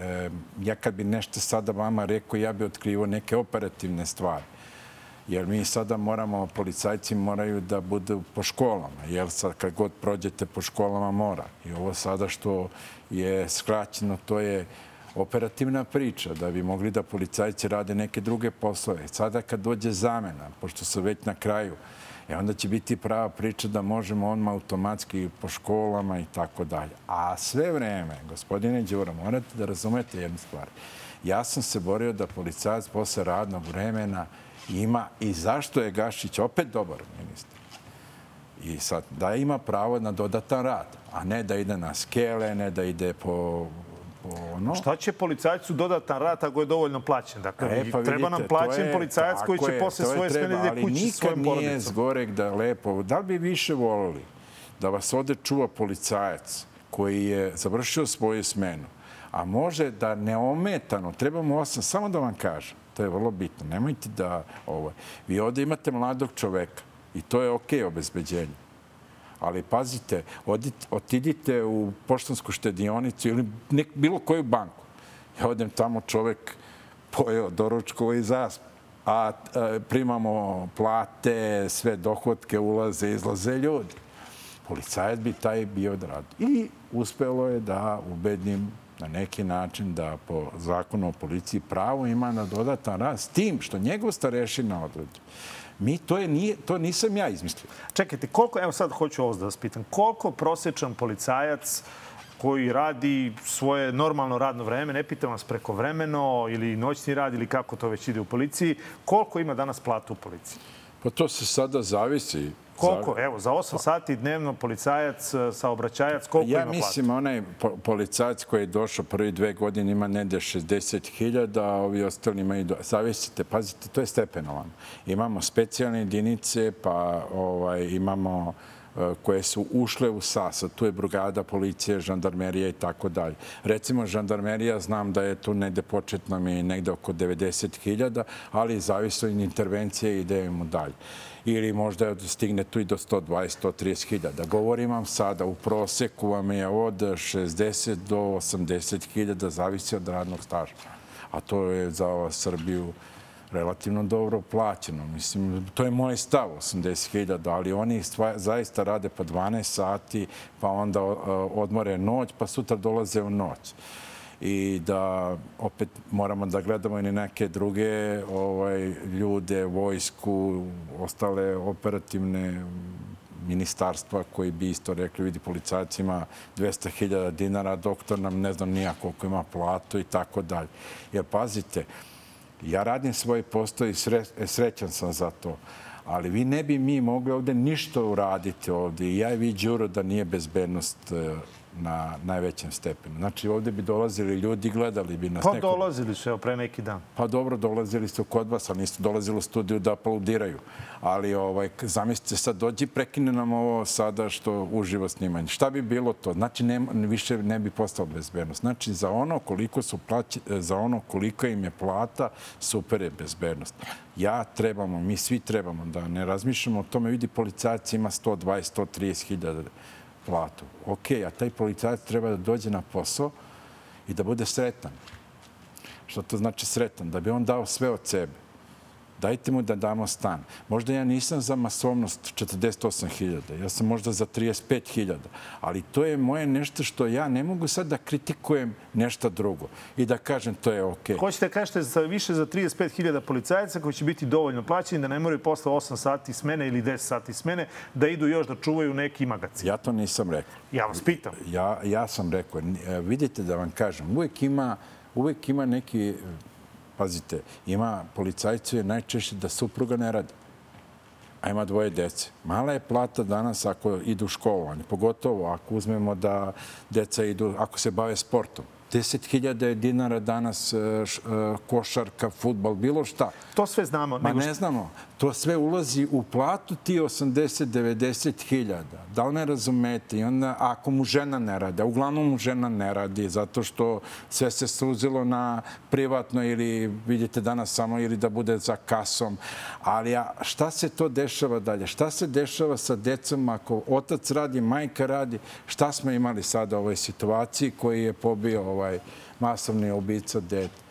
e, ja kad bi nešto sada vama rekao, ja bi otkrivo neke operativne stvari jer mi sada moramo, policajci moraju da budu po školama, jer sad kad god prođete po školama mora. I ovo sada što je skraćeno, to je operativna priča, da bi mogli da policajci rade neke druge poslove. Sada kad dođe zamena, pošto su već na kraju, e onda će biti prava priča da možemo odmah automatski po školama i tako dalje. A sve vreme, gospodine Đura, morate da razumete jednu stvar. Ja sam se borio da policajac posle radnog vremena ima i zašto je Gašić opet dobar ministar. I sad, da ima pravo na dodatan rad, a ne da ide na skele, ne da ide po ono. Šta će policajcu dodatan rad ako je dovoljno plaćen? Dakle, e, pa treba nam plaćen je, policajac koji će je, posle svoje smene ide kući svojim porodicom. Ali nikad nije zgorek da lepo... Da li bi više volili da vas ode čuva policajac koji je završio svoju smenu, a može da neometano, trebamo osam, samo da vam kažem, To je vrlo bitno. Nemojte da... Ovo, vi ovde imate mladog čoveka i to je okej okay obezbeđenje. Ali pazite, odite, otidite u poštansku štedionicu ili nek, bilo koju banku. Ja odem tamo čovek pojeo doručkovo i zasp. a primamo plate, sve dohodke, ulaze, izlaze ljudi. Policajac bi taj bio odradio. I uspelo je da ubedim na neki način da po zakonu o policiji pravo ima na dodatan rad s tim što njegov starešina odredi. Mi, to, je, nije, to nisam ja izmislio. Čekajte, koliko, evo sad hoću ovo da vas pitam, koliko prosječan policajac koji radi svoje normalno radno vreme, ne pitam vas preko vremeno ili noćni rad ili kako to već ide u policiji, koliko ima danas platu u policiji? Pa to se sada zavisi. Koliko? Evo, za 8 sati dnevno policajac, e, saobraćajac, koliko ja ima platu? Ja mislim onaj po, policajac koji je došao prvi dve godine ima negde 60.000, a ovi ostali imaju... Do... Zavisite, pazite, to je stepenovano. Imamo specijalne jedinice, pa ovaj, imamo koje su ušle u SAS, tu je brigada, policije, žandarmerija i tako dalje. Recimo, žandarmerija, znam da je tu negde početno mi negde oko 90.000, ali zavisno od intervencije idemo dalje ili možda stigne tu i do 120-130 hiljada. Govorim vam sada, u proseku vam je od 60 do 80 hiljada, zavisi od radnog staža. A to je za Srbiju relativno dobro plaćeno. Mislim, to je moj stav, 80.000, ali oni zaista rade po 12 sati, pa onda odmore noć, pa sutra dolaze u noć i da opet moramo da gledamo i neke druge ovaj, ljude, vojsku, ostale operativne ministarstva koji bi isto rekli, vidi, policajac ima 200.000 dinara, doktor nam ne znam nija koliko ima platu i tako dalje. Jer pazite, ja radim svoj postoj i sre, srećan sam za to. Ali vi ne bi mi mogli ovde ništa uraditi ovde. Ja i vi, Đuro, da nije bezbednost na najvećem stepenu. Znači, ovde bi dolazili ljudi, gledali bi nas. Pa neko... dolazili su, evo, pre neki dan. Pa dobro, dolazili su kod vas, ali nisu dolazili u studiju da aplaudiraju. Ali, ovaj, zamislite, sad dođi, prekine nam ovo sada što uživo snimanje. Šta bi bilo to? Znači, ne, više ne bi postao bezbednost. Znači, za ono koliko su plaći, za ono koliko im je plata, super je bezbednost. Ja trebamo, mi svi trebamo da ne razmišljamo o tome. Vidi, policajac ima 120, 130 hiljada platu. Ok, a taj policajac treba da dođe na posao i da bude sretan. Što to znači sretan? Da bi on dao sve od sebe dajte mu da damo stan. Možda ja nisam za masovnost 48.000, ja sam možda za 35.000, ali to je moje nešto što ja ne mogu sad da kritikujem nešto drugo i da kažem to je okej. Okay. Hoćete da kažete za više za 35.000 policajaca koji će biti dovoljno plaćeni da ne moraju posle 8 sati smene ili 10 sati smene da idu još da čuvaju neki magacin? Ja to nisam rekao. Ja vas pitam. Ja, ja sam rekao, vidite da vam kažem, uvek ima, uvek ima neki Pazite, ima policajcu je najčešće da supruga ne radi a ima dvoje dece. Mala je plata danas ako idu u školovanje, pogotovo ako uzmemo da deca idu, ako se bave sportom. 10.000 dinara danas e, e, košarka, futbal, bilo šta. To sve znamo. Ma ne znamo. To sve ulazi u platu ti 80-90 hiljada. Da li ne razumete? I onda, ako mu žena ne radi, a uglavnom mu žena ne radi, zato što sve se suzilo na privatno ili vidite danas samo ili da bude za kasom. Ali a, šta se to dešava dalje? Šta se dešava sa decom ako otac radi, majka radi? Šta smo imali sada u ovoj situaciji koji je pobio ovaj masovni ubica dete?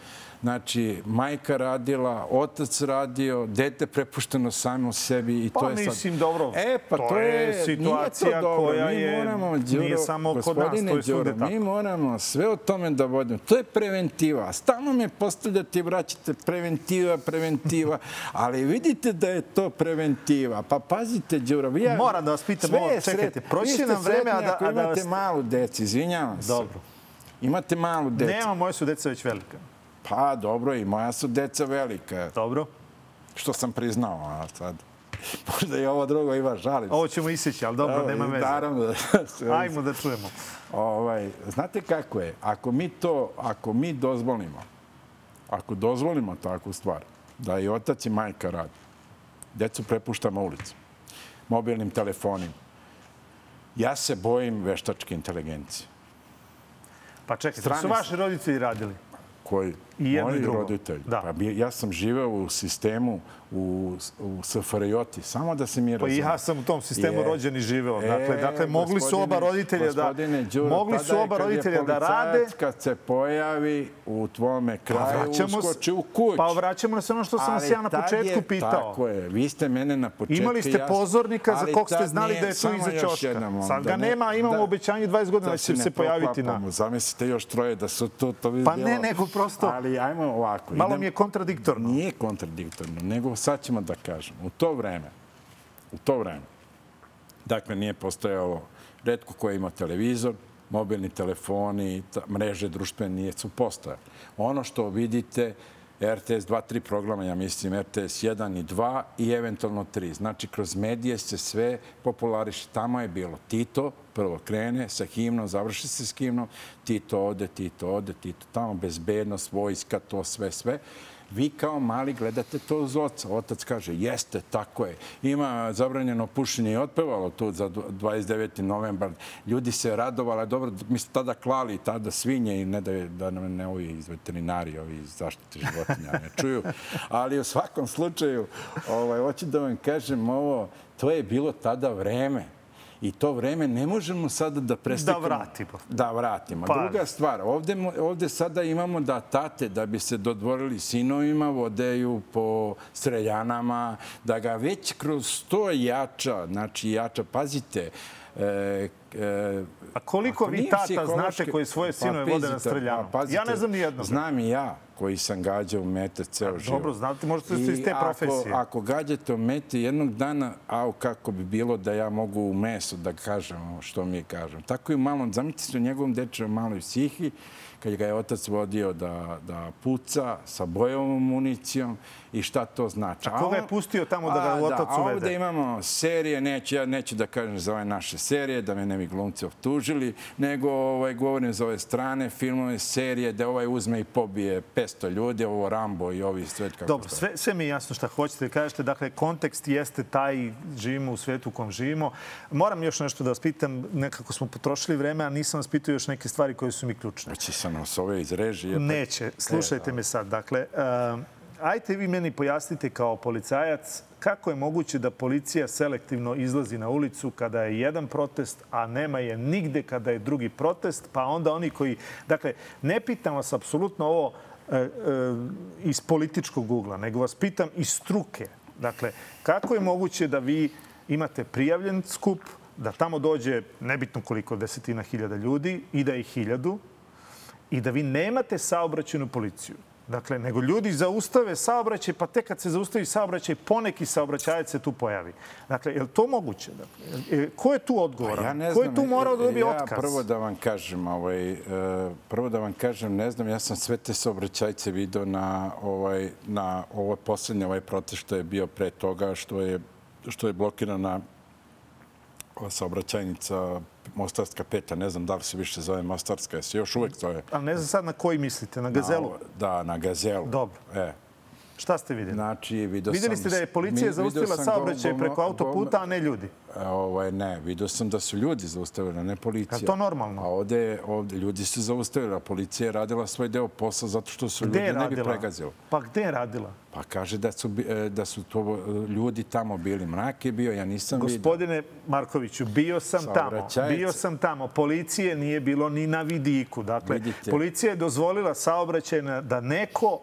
Znači, majka radila, otac radio, dete prepušteno samo sebi i pa, to je sad... Pa mislim, dobro, e, pa to, to je situacija to koja mi je, moramo, Đuro, nije samo kod nas, to je Đuro, Mi moramo sve o tome da vodimo. To je preventiva. Stalno me postavljate i vraćate preventiva, preventiva, ali vidite da je to preventiva. Pa pazite, Đuro, ja... Moram da vas pitam ovo, čekajte, proći nam vreme, a da... Ako imate malu deci, izvinjavam se. Dobro. Imate malu decu. Nema, moje su deca već velika. Pa, dobro, i moja su deca velika. Dobro. Što sam priznao, a sad... Možda i ovo drugo ima žalim. Ovo ćemo isići, ali dobro, nema veze. Naravno. Da Ajmo da čujemo. Ovaj, znate kako je? Ako mi to, ako mi dozvolimo, ako dozvolimo takvu stvar, da i otac i majka radi, decu prepuštamo ulicu, mobilnim telefonima, ja se bojim veštačke inteligencije. Pa čekajte, Strane... su vaši roditelji radili? Koji? I jedno Moji i drugo. roditelji. Da. Pa ja sam živeo u sistemu u, u SFRJ-ti, samo da se mi Pa i razumemo. ja sam u tom sistemu Je. rođen i živeo. Dakle, E, dakle mogli su oba roditelja da Đuro, mogli su oba roditelja da rade. Kad se pojavi u tvome kraju, vraćamo se- uskoči u kuć. Pa vraćamo se ono što sam vas ja na početku je- pitao. Tako je. Vi ste mene na početku... Imali ste pozornika za kog ste znali nije- da je tu iza jednom, Sad da ga ne- nema, imamo da- obećanje 20 godina da će ne se pojaviti na... Zamislite još troje da su to... to Pa ne, nego prosto- Ali ajmo ovako. Malo idem- mi je kontradiktorno. Nije kontradiktorno, nego sad ćemo da kažem. U to vreme, u to vreme, dakle nije postojalo, redko ko je imao televizor, mobilni telefoni, ta- mreže društvene nije su postojale. Ono što vidite, RTS 2, 3 programa, ja mislim RTS 1 i 2 i eventualno 3. Znači, kroz medije se sve populariše. Tamo je bilo Tito, prvo krene sa himnom, završi se s himnom, Tito ode, Tito ode, Tito tamo, bezbednost, vojska, to sve, sve. Vi kao mali gledate to uz oca. Otac kaže, jeste, tako je. Ima zabranjeno pušenje i otpevalo tu za 29. novembar. Ljudi se radovali, dobro, mi smo tada klali tada svinje i ne da, da nam ne ovi iz veterinari, ovi iz zaštite životinja ne čuju. Ali u svakom slučaju, ovaj, hoću da vam kažem ovo, to je bilo tada vreme. I to vreme ne možemo sada da prestekamo. Da vratimo. Da vratimo. Pa- Druga stvar, ovde, ovde sada imamo da tate, da bi se dodvorili sinovima, vodeju po streljanama, da ga već kroz to jača, znači jača, pazite, e, e, A koliko vi tata psihološki- znate koji svoje sinove vode na streljanu? pa Ja ne znam ni jednog. Znam i ja koji sam gađao mete ceo život. dobro, znate, možda ste iz te profesije. Ako, gađate o meti jednog dana, au, kako bi bilo da ja mogu u meso da kažem što mi kažem. Tako i malom, zamislite u njegovom dečevom maloj psihi, kad ga je otac vodio da, da puca sa bojovom municijom i šta to znači. A koga je pustio tamo da ga A, otac a uvede? ovde imamo serije, neću, ja neću da kažem za ove naše serije, da me ne bi glumci optužili, nego ovaj, govorim za ove strane filmove, serije, da ovaj uzme i pobije 500 ljudi, ovo Rambo i ovi sve kako Dobro, sve, sve mi je jasno šta hoćete da kažete. Dakle, kontekst jeste taj, živimo u svetu u kom živimo. Moram još nešto da vas pitam, nekako smo potrošili vreme, a nisam vas pitao još neke stvari koje su mi ključne. Hoće sa nas ove iz režije. pa- Neće. Slušajte me sad. Dakle, um, ajte vi meni pojasnite kao policajac kako je moguće da policija selektivno izlazi na ulicu kada je jedan protest, a nema je nigde kada je drugi protest, pa onda oni koji... Dakle, ne pitam vas apsolutno ovo e, e, iz političkog ugla, nego vas pitam iz struke. Dakle, kako je moguće da vi imate prijavljen skup, da tamo dođe nebitno koliko desetina hiljada ljudi i da je hiljadu, i da vi nemate saobraćenu policiju. Dakle, nego ljudi zaustave saobraćaj, pa tek kad se zaustavi saobraćaj, poneki saobraćajac se tu pojavi. Dakle, je li to moguće? Dakle, e, ko je tu odgovoran? Pa Ja ne ko je znam, tu morao da dobije ja otkaz? prvo da vam kažem, ovaj, e, prvo da vam kažem, ne znam, ja sam sve te saobraćajce video na ovaj na ovo poslednje ovaj protest što je bio pre toga što je što je blokirana saobraćajnica Mostarska peta, ne znam da li se više zove Mostarska, se još uvek zove. Ali ne znam sad na koji mislite, na gazelu? Na, da, na Gazelu. Dobro. E, Šta ste vidjeli? znači, video Videli sam... ste da je policija mi- video zaustavila saobraćaj preko autoputa, a ne ljudi. E, Ovaj, ne, vidio sam da su ljudi zaustavili, ne policija. Je to normalno? A ovde, ovde ljudi su zaustavili, a policija je radila svoj deo posla zato što su Gde ljudi ne bi pregazili. Pa gde je radila? Pa kaže da su, e, da su to e, ljudi tamo bili. Mrak je bio, ja nisam vidio. Gospodine Markoviću, bio sam tamo. Bio sam tamo. Policije nije bilo ni na vidiku. Dakle, Vidite. policija je dozvolila saobraćaj da neko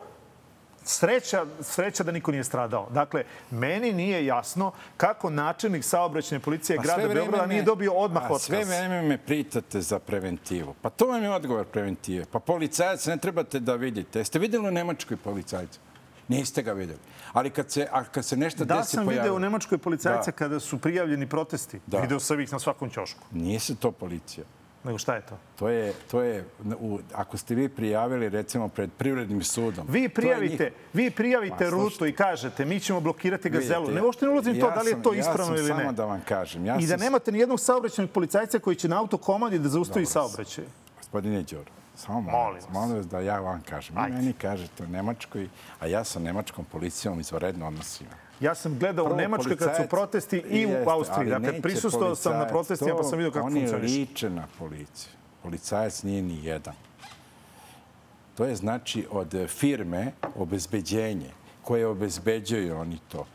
Sreća, sreća da niko nije stradao. Dakle, meni nije jasno kako načelnik saobraćajne policije Pa grada Beograda nije dobio odmah a otkaz. Sve vreme me pritate za preventivu. Pa to vam je odgovor preventive. Pa policajac ne trebate da vidite. Jeste videli u Nemačkoj policajca? Niste ga videli. Ali kad se, a kad se nešto Da desi sam pojavi... video u Nemačkoj policajca Da. kada su prijavljeni protesti. Da. Video sam ih na svakom ćošku. Nije se to policija. Nego šta je to? To je, to je u, ako ste vi prijavili recimo pred privrednim sudom. Vi to prijavite, njih- vi prijavite Pa, rutu i kažete mi ćemo blokirati gazelu. Vidite, Ne uopšte ne ulazim to ja da li je sam- to ispravno ja sam ili ne. Samo da vam kažem. Ja I da sam- nemate ni jednog saobraćajnog policajca koji će na autokomandi da zaustavi saobraćaj. Gospodine Đoro, samo Molim molim vas. vas, molim vas da ja vam kažem. Ajde. meni kažete u Nemačkoj, a ja sa nemačkom policijom izvaredno odnosim. Ja sam gledao u Prvo, Nemačkoj kad su protesti i u Austriji. Dakle, neće prisustvovao sam na protestima pa sam vidio kako Oni funkcioniše. liče na policiju. Policajac nije ni jedan. To je znači od firme obezbeđenje koje obezbeđuju oni to.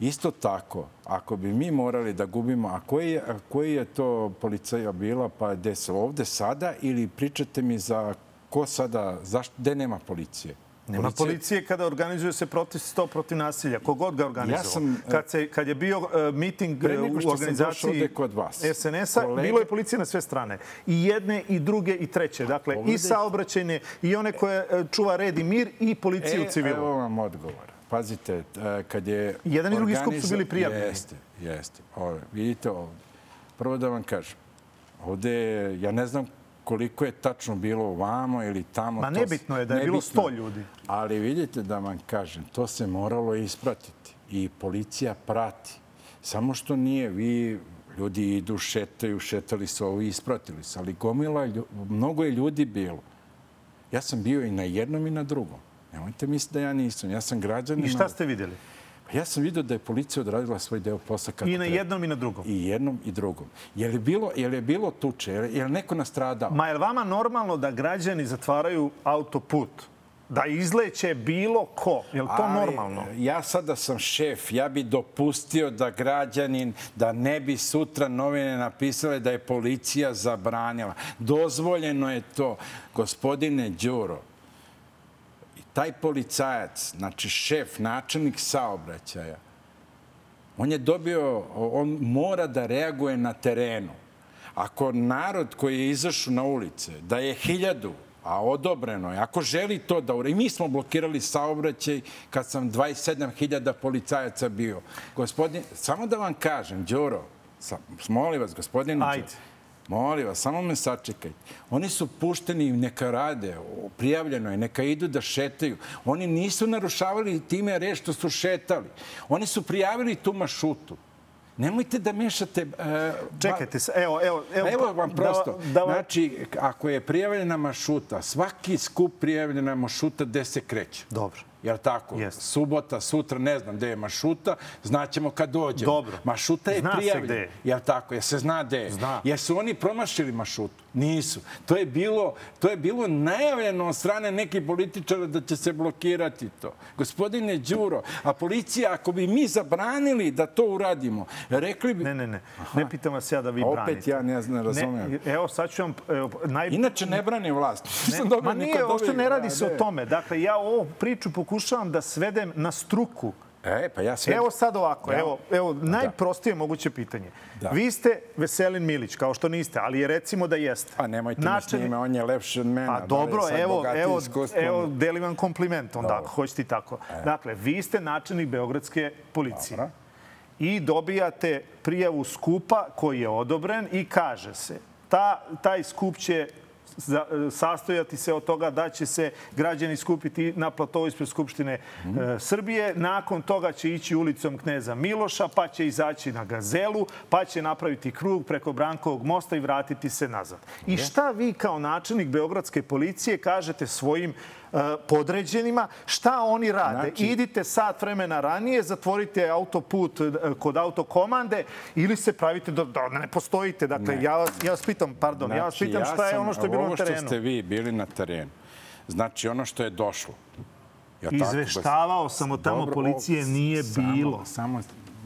Isto tako, ako bi mi morali da gubimo, a koji a koji je to policaja bila, pa gde se ovde sada ili pričate mi za ko sada, zašto, gde nema policije? Nema policije kada organizuje se protest to protiv nasilja. Kogod ga organizuje. Ja sam, kad, se, kad je bio uh, miting nego u organizaciji SNS-a, kolega- bilo je policije na sve strane. I jedne, i druge, i treće. Dakle, i Pogledajte. saobraćajne, i one koje čuva red i mir, i policije u civilu. E, Evo vam odgovor. Pazite, e, kad je... Jedan i drugi skup su bili prijavljeni. Jeste, jeste. Ovo, vidite ovde. Prvo da vam kažem. Ovde, je- ja ne znam koliko je tačno bilo ovamo ili tamo. Ma nebitno je da je bilo nebitno. 100 ljudi. Ali vidite da vam kažem, to se moralo ispratiti i policija prati. Samo što nije, vi ljudi idu, šetaju, šetali su ovo i ispratili se. Ali gomila, mnogo je ljudi bilo. Ja sam bio i na jednom i na drugom. Nemojte misliti da ja nisam. Ja sam građanin. I šta ste vidjeli? Ja sam vidio da je policija odradila svoj deo posla kako I na treba. jednom i na drugom. I jednom i drugom. Je li bilo, je li bilo tuče? Je li, je li neko nastradao? Ma je li vama normalno da građani zatvaraju autoput? Da izleće bilo ko? Je li to Ali, normalno? Ja sada sam šef, ja bi dopustio da građanin, da ne bi sutra novine napisale da je policija zabranila. Dozvoljeno je to. Gospodine Đuro, taj policajac, znači šef, načelnik saobraćaja, on je dobio, on mora da reaguje na terenu. Ako narod koji je izašao na ulice, da je hiljadu, a odobreno je, ako želi to da i mi smo blokirali saobraćaj kad sam 27.000 policajaca bio. Gospodin, samo da vam kažem, sam, molim vas, gospodine Ajde. Molim vas, samo me sačekajte. Oni su pušteni, neka rade, prijavljeno je, neka idu da šetaju. Oni nisu narušavali time reč što su šetali. Oni su prijavili tu mašutu. Nemojte da mešate... Uh, Čekajte, evo, evo, evo, Evo vam da- prosto. Da, vam- Znači, ako je prijavljena mašuta, svaki skup prijavljena mašuta gde se kreće. Dobro. Jel tako? Jeste. Subota, sutra, ne znam gde je mašuta, znaćemo kad dođemo. Dobro. Mašuta je Zna se prijavljena. gde je. Jel tako? Jer se zna gde je. Zna. Jer su oni promašili mašutu? Nisu. To je bilo, to je bilo najavljeno od strane nekih političara da će se blokirati to. Gospodine Đuro, a policija, ako bi mi zabranili da to uradimo, rekli bi... Ne, ne, ne. Ne pitam vas ja da vi Opet branite. ja ne znam, ne. Ne, evo, sad ću vam... Evo, naj... Inače ne brani vlast. Ne, ma nije, uopšte ne radi se o ne. tome. Dakle, ja ovu priču pokušavam da svedem na struku. E, pa ja sve... Evo sad ovako, Da. evo, evo najprostije moguće pitanje. Da. Vi ste Veselin Milić, kao što niste, ali je recimo da jeste. Pa nemojte mi s njime, on je lepši od mene. Pa da dobro, sad evo, evo, evo, delim vam kompliment onda, Dobro. ako hoćete i tako. Dakle, vi ste načelnik Beogradske policije. Dobro. I dobijate prijavu skupa koji je odobren i kaže se ta, taj skup će za, sastojati se od toga da će se građani skupiti na platovu ispred Skupštine e, Srbije. Nakon toga će ići ulicom Kneza Miloša, pa će izaći na Gazelu, pa će napraviti krug preko Brankovog mosta i vratiti se nazad. I šta vi kao načelnik Beogradske policije kažete svojim e, podređenima, šta oni rade? Znači- Idite sat vremena ranije, zatvorite autoput e, kod autokomande ili se pravite da, da ne postojite. Dakle, Ne. ja, vas, ja vas pitam, pardon, ja vas Znači, pitam šta je sam- ono što je bilo na Ovo terenu. što ste vi bili na terenu, znači ono što je došlo. Ja tako, Izveštavao sam od tamo, Dobro, policije nije samo, bilo. Samo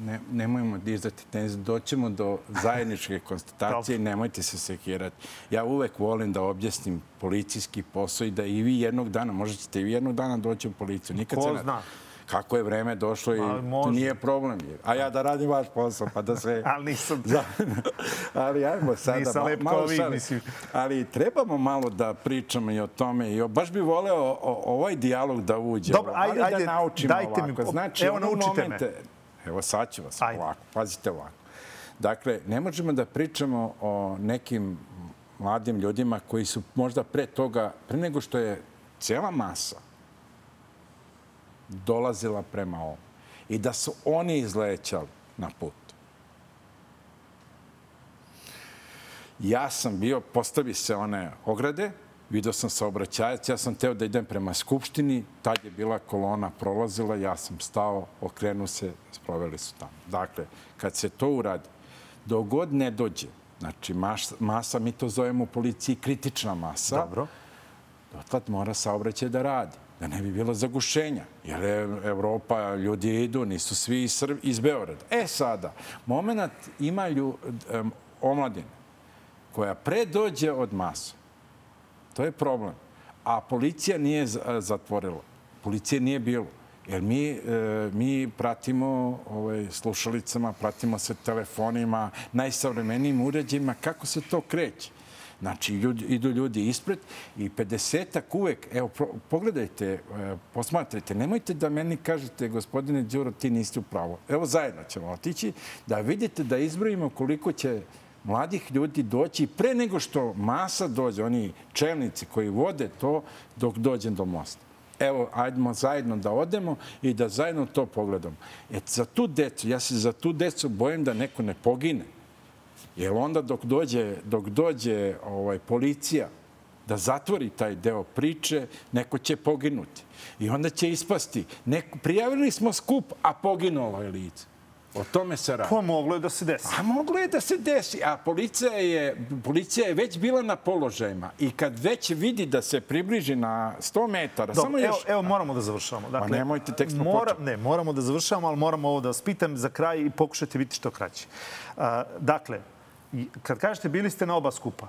ne, nemojmo dizati tenziju, doćemo do zajedničke konstatacije nemojte se sekirati. Ja uvek volim da objasnim policijski posao i da i vi jednog dana, možda ćete i vi jednog dana doći u policiju. Nikad Ko se zna? Kako je vreme došlo i to može. nije problem. A ja da radim vaš posao, pa da sve... Ali nisam... Ali ajmo sada... Nisam lep malo kao vi, mislim. Ali trebamo malo da pričamo i o tome. I o- baš bi voleo o, o- ovaj dijalog da uđe. Dobro, ali ajde, ajde, da naučimo dajte mi- ovako. Znači, evo, naučite me. Evo, sad ću vas Ajde. ovako. Pazite ovako. Dakle, ne možemo da pričamo o nekim mladim ljudima koji su možda pre toga, pre nego što je cela masa dolazila prema ovom i da su oni izlećali na put. Ja sam bio, postavi se one ograde, video sam saobraćajac, ja sam teo da idem prema Skupštini, tad je bila kolona prolazila, ja sam stao, okrenuo se, sproveli su tamo. Dakle, kad se to uradi, dok god ne dođe, znači mas, masa, mi to zovemo u policiji kritična masa, Dobro. dotlad mora saobraćaj da radi da ne bi bilo zagušenja. Jer je Evropa, ljudi idu, nisu svi iz, Srb, iz Beograda. E sada, moment ima lju, um, omladine koja pre dođe od masa. To je problem. A policija nije zatvorila. Policije nije bilo. Jer mi, e, mi pratimo ovaj, slušalicama, pratimo se telefonima, najsavremenijim uređajima, kako se to kreće. Znači, ljudi, idu ljudi ispred i 50-ak uvek, evo, pogledajte, e, posmatrajte, nemojte da meni kažete, gospodine Đuro, ti niste u pravu. Evo, zajedno ćemo otići da vidite, da izbrojimo koliko će mladih ljudi doći pre nego što masa dođe, oni čelnici koji vode to dok dođem do mosta. Evo, ajdemo zajedno da odemo i da zajedno to pogledamo. E, za tu decu, ja se za tu decu bojim da neko ne pogine. Jer onda dok dođe, dok dođe ovaj, policija da zatvori taj deo priče, neko će poginuti. I onda će ispasti. Neko, prijavili smo skup, a poginulo je lice. O tome se radi. Pa moglo je da se desi. A moglo je da se desi. A policija je, policija je već bila na položajima. I kad već vidi da se približi na 100 metara, Dobro, samo još... Evo, evo moramo da završamo. Dakle, pa nemojte tekst mora, Ne, moramo da završamo, ali moramo ovo da vas pitam za kraj i pokušajte biti što kraće. Uh, dakle, kad kažete bili ste na oba skupa,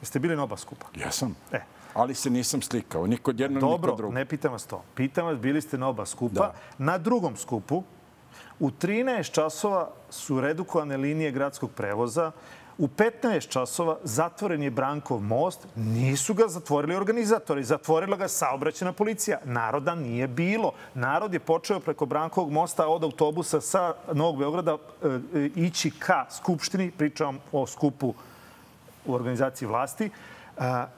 jeste bili na oba skupa? Jesam. E. Ali se nisam slikao, ni kod jednog, Dobro, ni kod drugog. Dobro, ne pitam vas to. Pitam vas, bili ste na oba skupa. Da. Na drugom skupu, u 13 časova su redukovane linije gradskog prevoza, U 15 časova zatvoren je Brankov most. Nisu ga zatvorili organizatori, zatvorila ga saobraćena policija. Naroda nije bilo. Narod je počeo preko Brankovog mosta od autobusa sa Novog Beograda e, e, ići ka Skupštini. Pričam o skupu u organizaciji vlasti.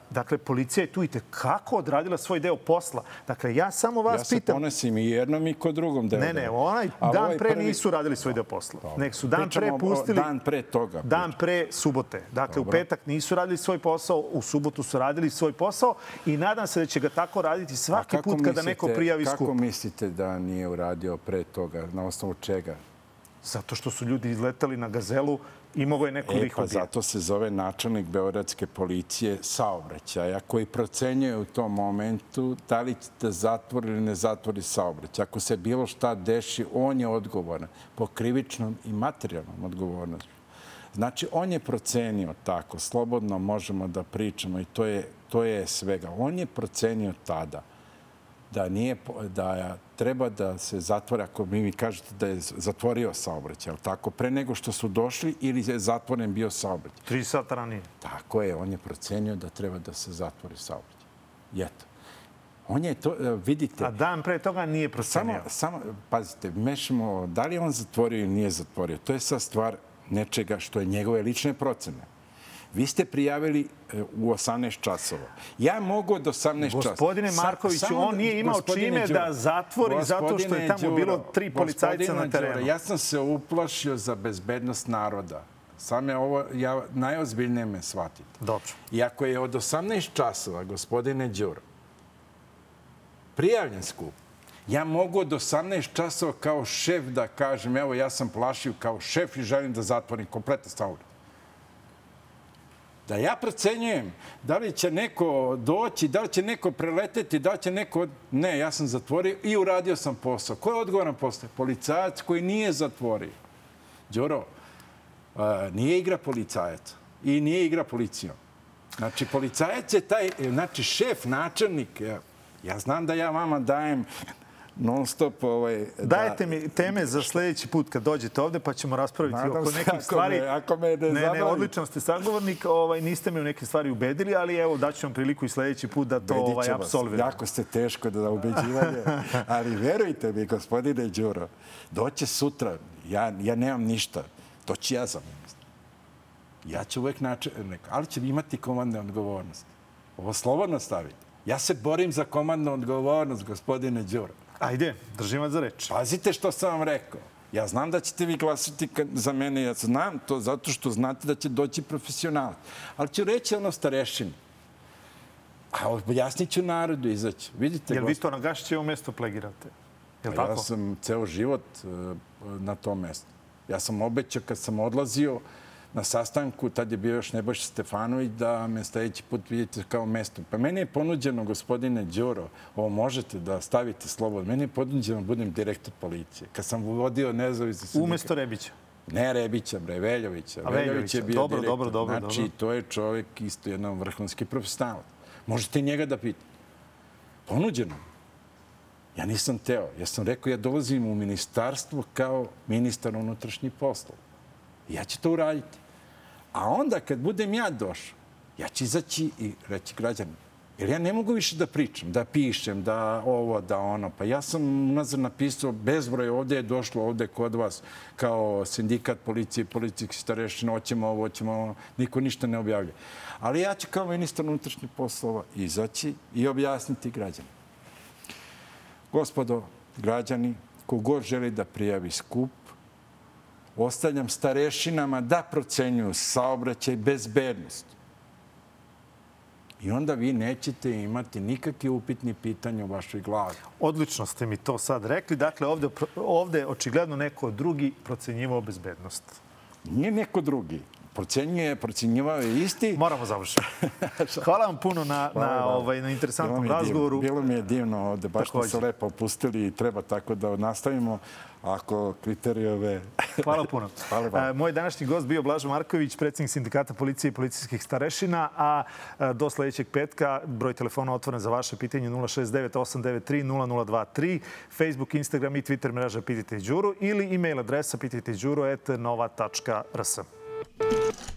Dakle, policija je tu i kako odradila svoj deo posla. Dakle, ja samo vas pitam... Ja se ponosim i jednom i kod drugom delu. Ne, ne, onaj dan ovaj pre prvi... nisu radili svoj deo posla. Dobro. Nek su dan Pričamo pre pustili... Dan pre toga. Dan pre subote. Dakle, Dobro. u petak nisu radili svoj posao, u subotu su radili svoj posao i nadam se da će ga tako raditi svaki put kada mislite, neko prijavi kako skup. Kako mislite da nije uradio pre toga? Na osnovu čega? Zato što su ljudi izletali na gazelu i mogo je neko e, da ih pa zato se zove načelnik Beogradske policije saobraćaja koji procenjuje u tom momentu da li će da zatvori ili ne zatvori saobraćaj. Ako se bilo šta deši, on je odgovoran po krivičnom i materijalnom odgovornosti. Znači, on je procenio tako, slobodno možemo da pričamo i to je, to je svega. On je procenio tada da, nije, da treba da se zatvore, ako mi mi kažete da je zatvorio saobraćaj, ali tako, pre nego što su došli ili je zatvoren bio saobraćaj. Tri sata ranije. Tako je, on je procenio da treba da se zatvori saobraćaj. I eto. On je to, e, vidite... A dan pre toga nije procenio? Samo, samo pazite, mešamo, da li on zatvorio ili nije zatvorio. To je sa stvar nečega što je njegove lične procene. Vi ste prijavili e, u 18 časova. Ja mogu od 18 časova. Gospodine Markoviću, on nije imao čime da zatvori zato što je tamo bilo tri policajca na terenu. ja sam se uplašio za bezbednost naroda. Sam je ovo, ja najozbiljnije me shvatite. Dobro. I ako je od 18 časova, gospodine Đuro, prijavljen skup, ja mogu od 18 časova kao šef da kažem, evo ja sam plašio kao šef i želim da zatvorim kompletan stavljen da ja procenjujem da li će neko doći, da li će neko preleteti, da li će neko... Ne, ja sam zatvorio i uradio sam posao. Ko je odgovoran posao? Policajac koji nije zatvorio. Đoro, nije igra policajac i nije igra policijom. Znači, policajac je taj, znači, šef, načelnik. Ja, ja znam da ja vama dajem non stop... Ovaj, da- da... mi teme za sledeći put kad dođete ovde, pa ćemo raspraviti Nadam oko nekih stvari. Me, ako me ne, ne, ne, odličan ste sagovornik, ovaj, niste me u neke stvari ubedili, ali evo, daću vam priliku i sledeći put da to ovaj, apsolviramo. Jako ste teško da ubeđivanje, ali verujte mi, gospodine Đuro, doće sutra, ja, ja nemam ništa, to će ja za Ja ću uvek naći, ali će imati komandne odgovornosti. Ovo slobodno stavite. Ja se borim za komandnu odgovornost, gospodine Đuro. Ajde, držim vas za reč. Pazite što sam vam rekao. Ja znam da ćete vi glasiti za mene, ja znam to zato što znate da će doći profesionalac. Ali ću reći ono starešinu. A objasnit ću narodu izaći. Vidite, Jel vi to na Gašićevo mesto plegirate? Jel tako? Ja sam ceo život uh, na tom mestu. Ja sam obećao kad sam odlazio na sastanku, tad je bio još Nebojša Stefanović, da me sledeći put vidite kao mesto. Pa meni je ponuđeno, gospodine Đuro, ovo možete da stavite slobodno, meni je ponuđeno da budem direktor policije. Kad sam vodio nezavisni. Umesto Rebića. Ne Rebića, bre, Veljovića. A Veljović je bio Dobro, direktor. dobro, dobro, Znači, dobro. to je čovjek isto jedan vrhunski profesionalac. Možete njega da pitate. Ponuđeno. Ja nisam teo. Ja sam rekao, ja dolazim u ministarstvo kao ministar unutrašnjih poslova. Ja ću to uraditi. A onda kad budem ja došao, ja ću izaći i reći građani, jer ja ne mogu više da pričam, da pišem, da ovo, da ono. Pa ja sam nazad napisao bezbroj, ovde je došlo, ovde kod vas, kao sindikat policije, policijski starešina, hoćemo ovo, hoćemo ovo, niko ništa ne objavlja. Ali ja ću kao ministar unutrašnjih poslova izaći i objasniti građanima. Gospodo, građani, kogod želi da prijavi skup, ostavljam starešinama da procenjuju saobraćaj bezbednost. I onda vi nećete imati nikakve upitni pitanja u vašoj glavi. Odlično ste mi to sad rekli. Dakle, ovde, ovde očigledno neko drugi procenjivao bezbednost. Nije neko drugi. Procenjuje, procenjivao je isti. Moramo završiti. Hvala vam puno na, Hvala na, ovaj, na Bilo interesantnom mi je divno. razgovoru. Bilo mi je divno ovde, baš smo se Takođe. lepo opustili i treba tako da nastavimo ako kriterijove... Hvala puno. Hvala vam. E, Moj današnji gost bio Blažo Marković, predsjednik Sindikata policije i policijskih starešina, a e, do sledećeg petka broj telefona otvoren za vaše pitanje 069 893 0023, Facebook, Instagram i Twitter mreža Pitajte Đuru ili e-mail adresa pitajteđuru.nova.rs. Thank you.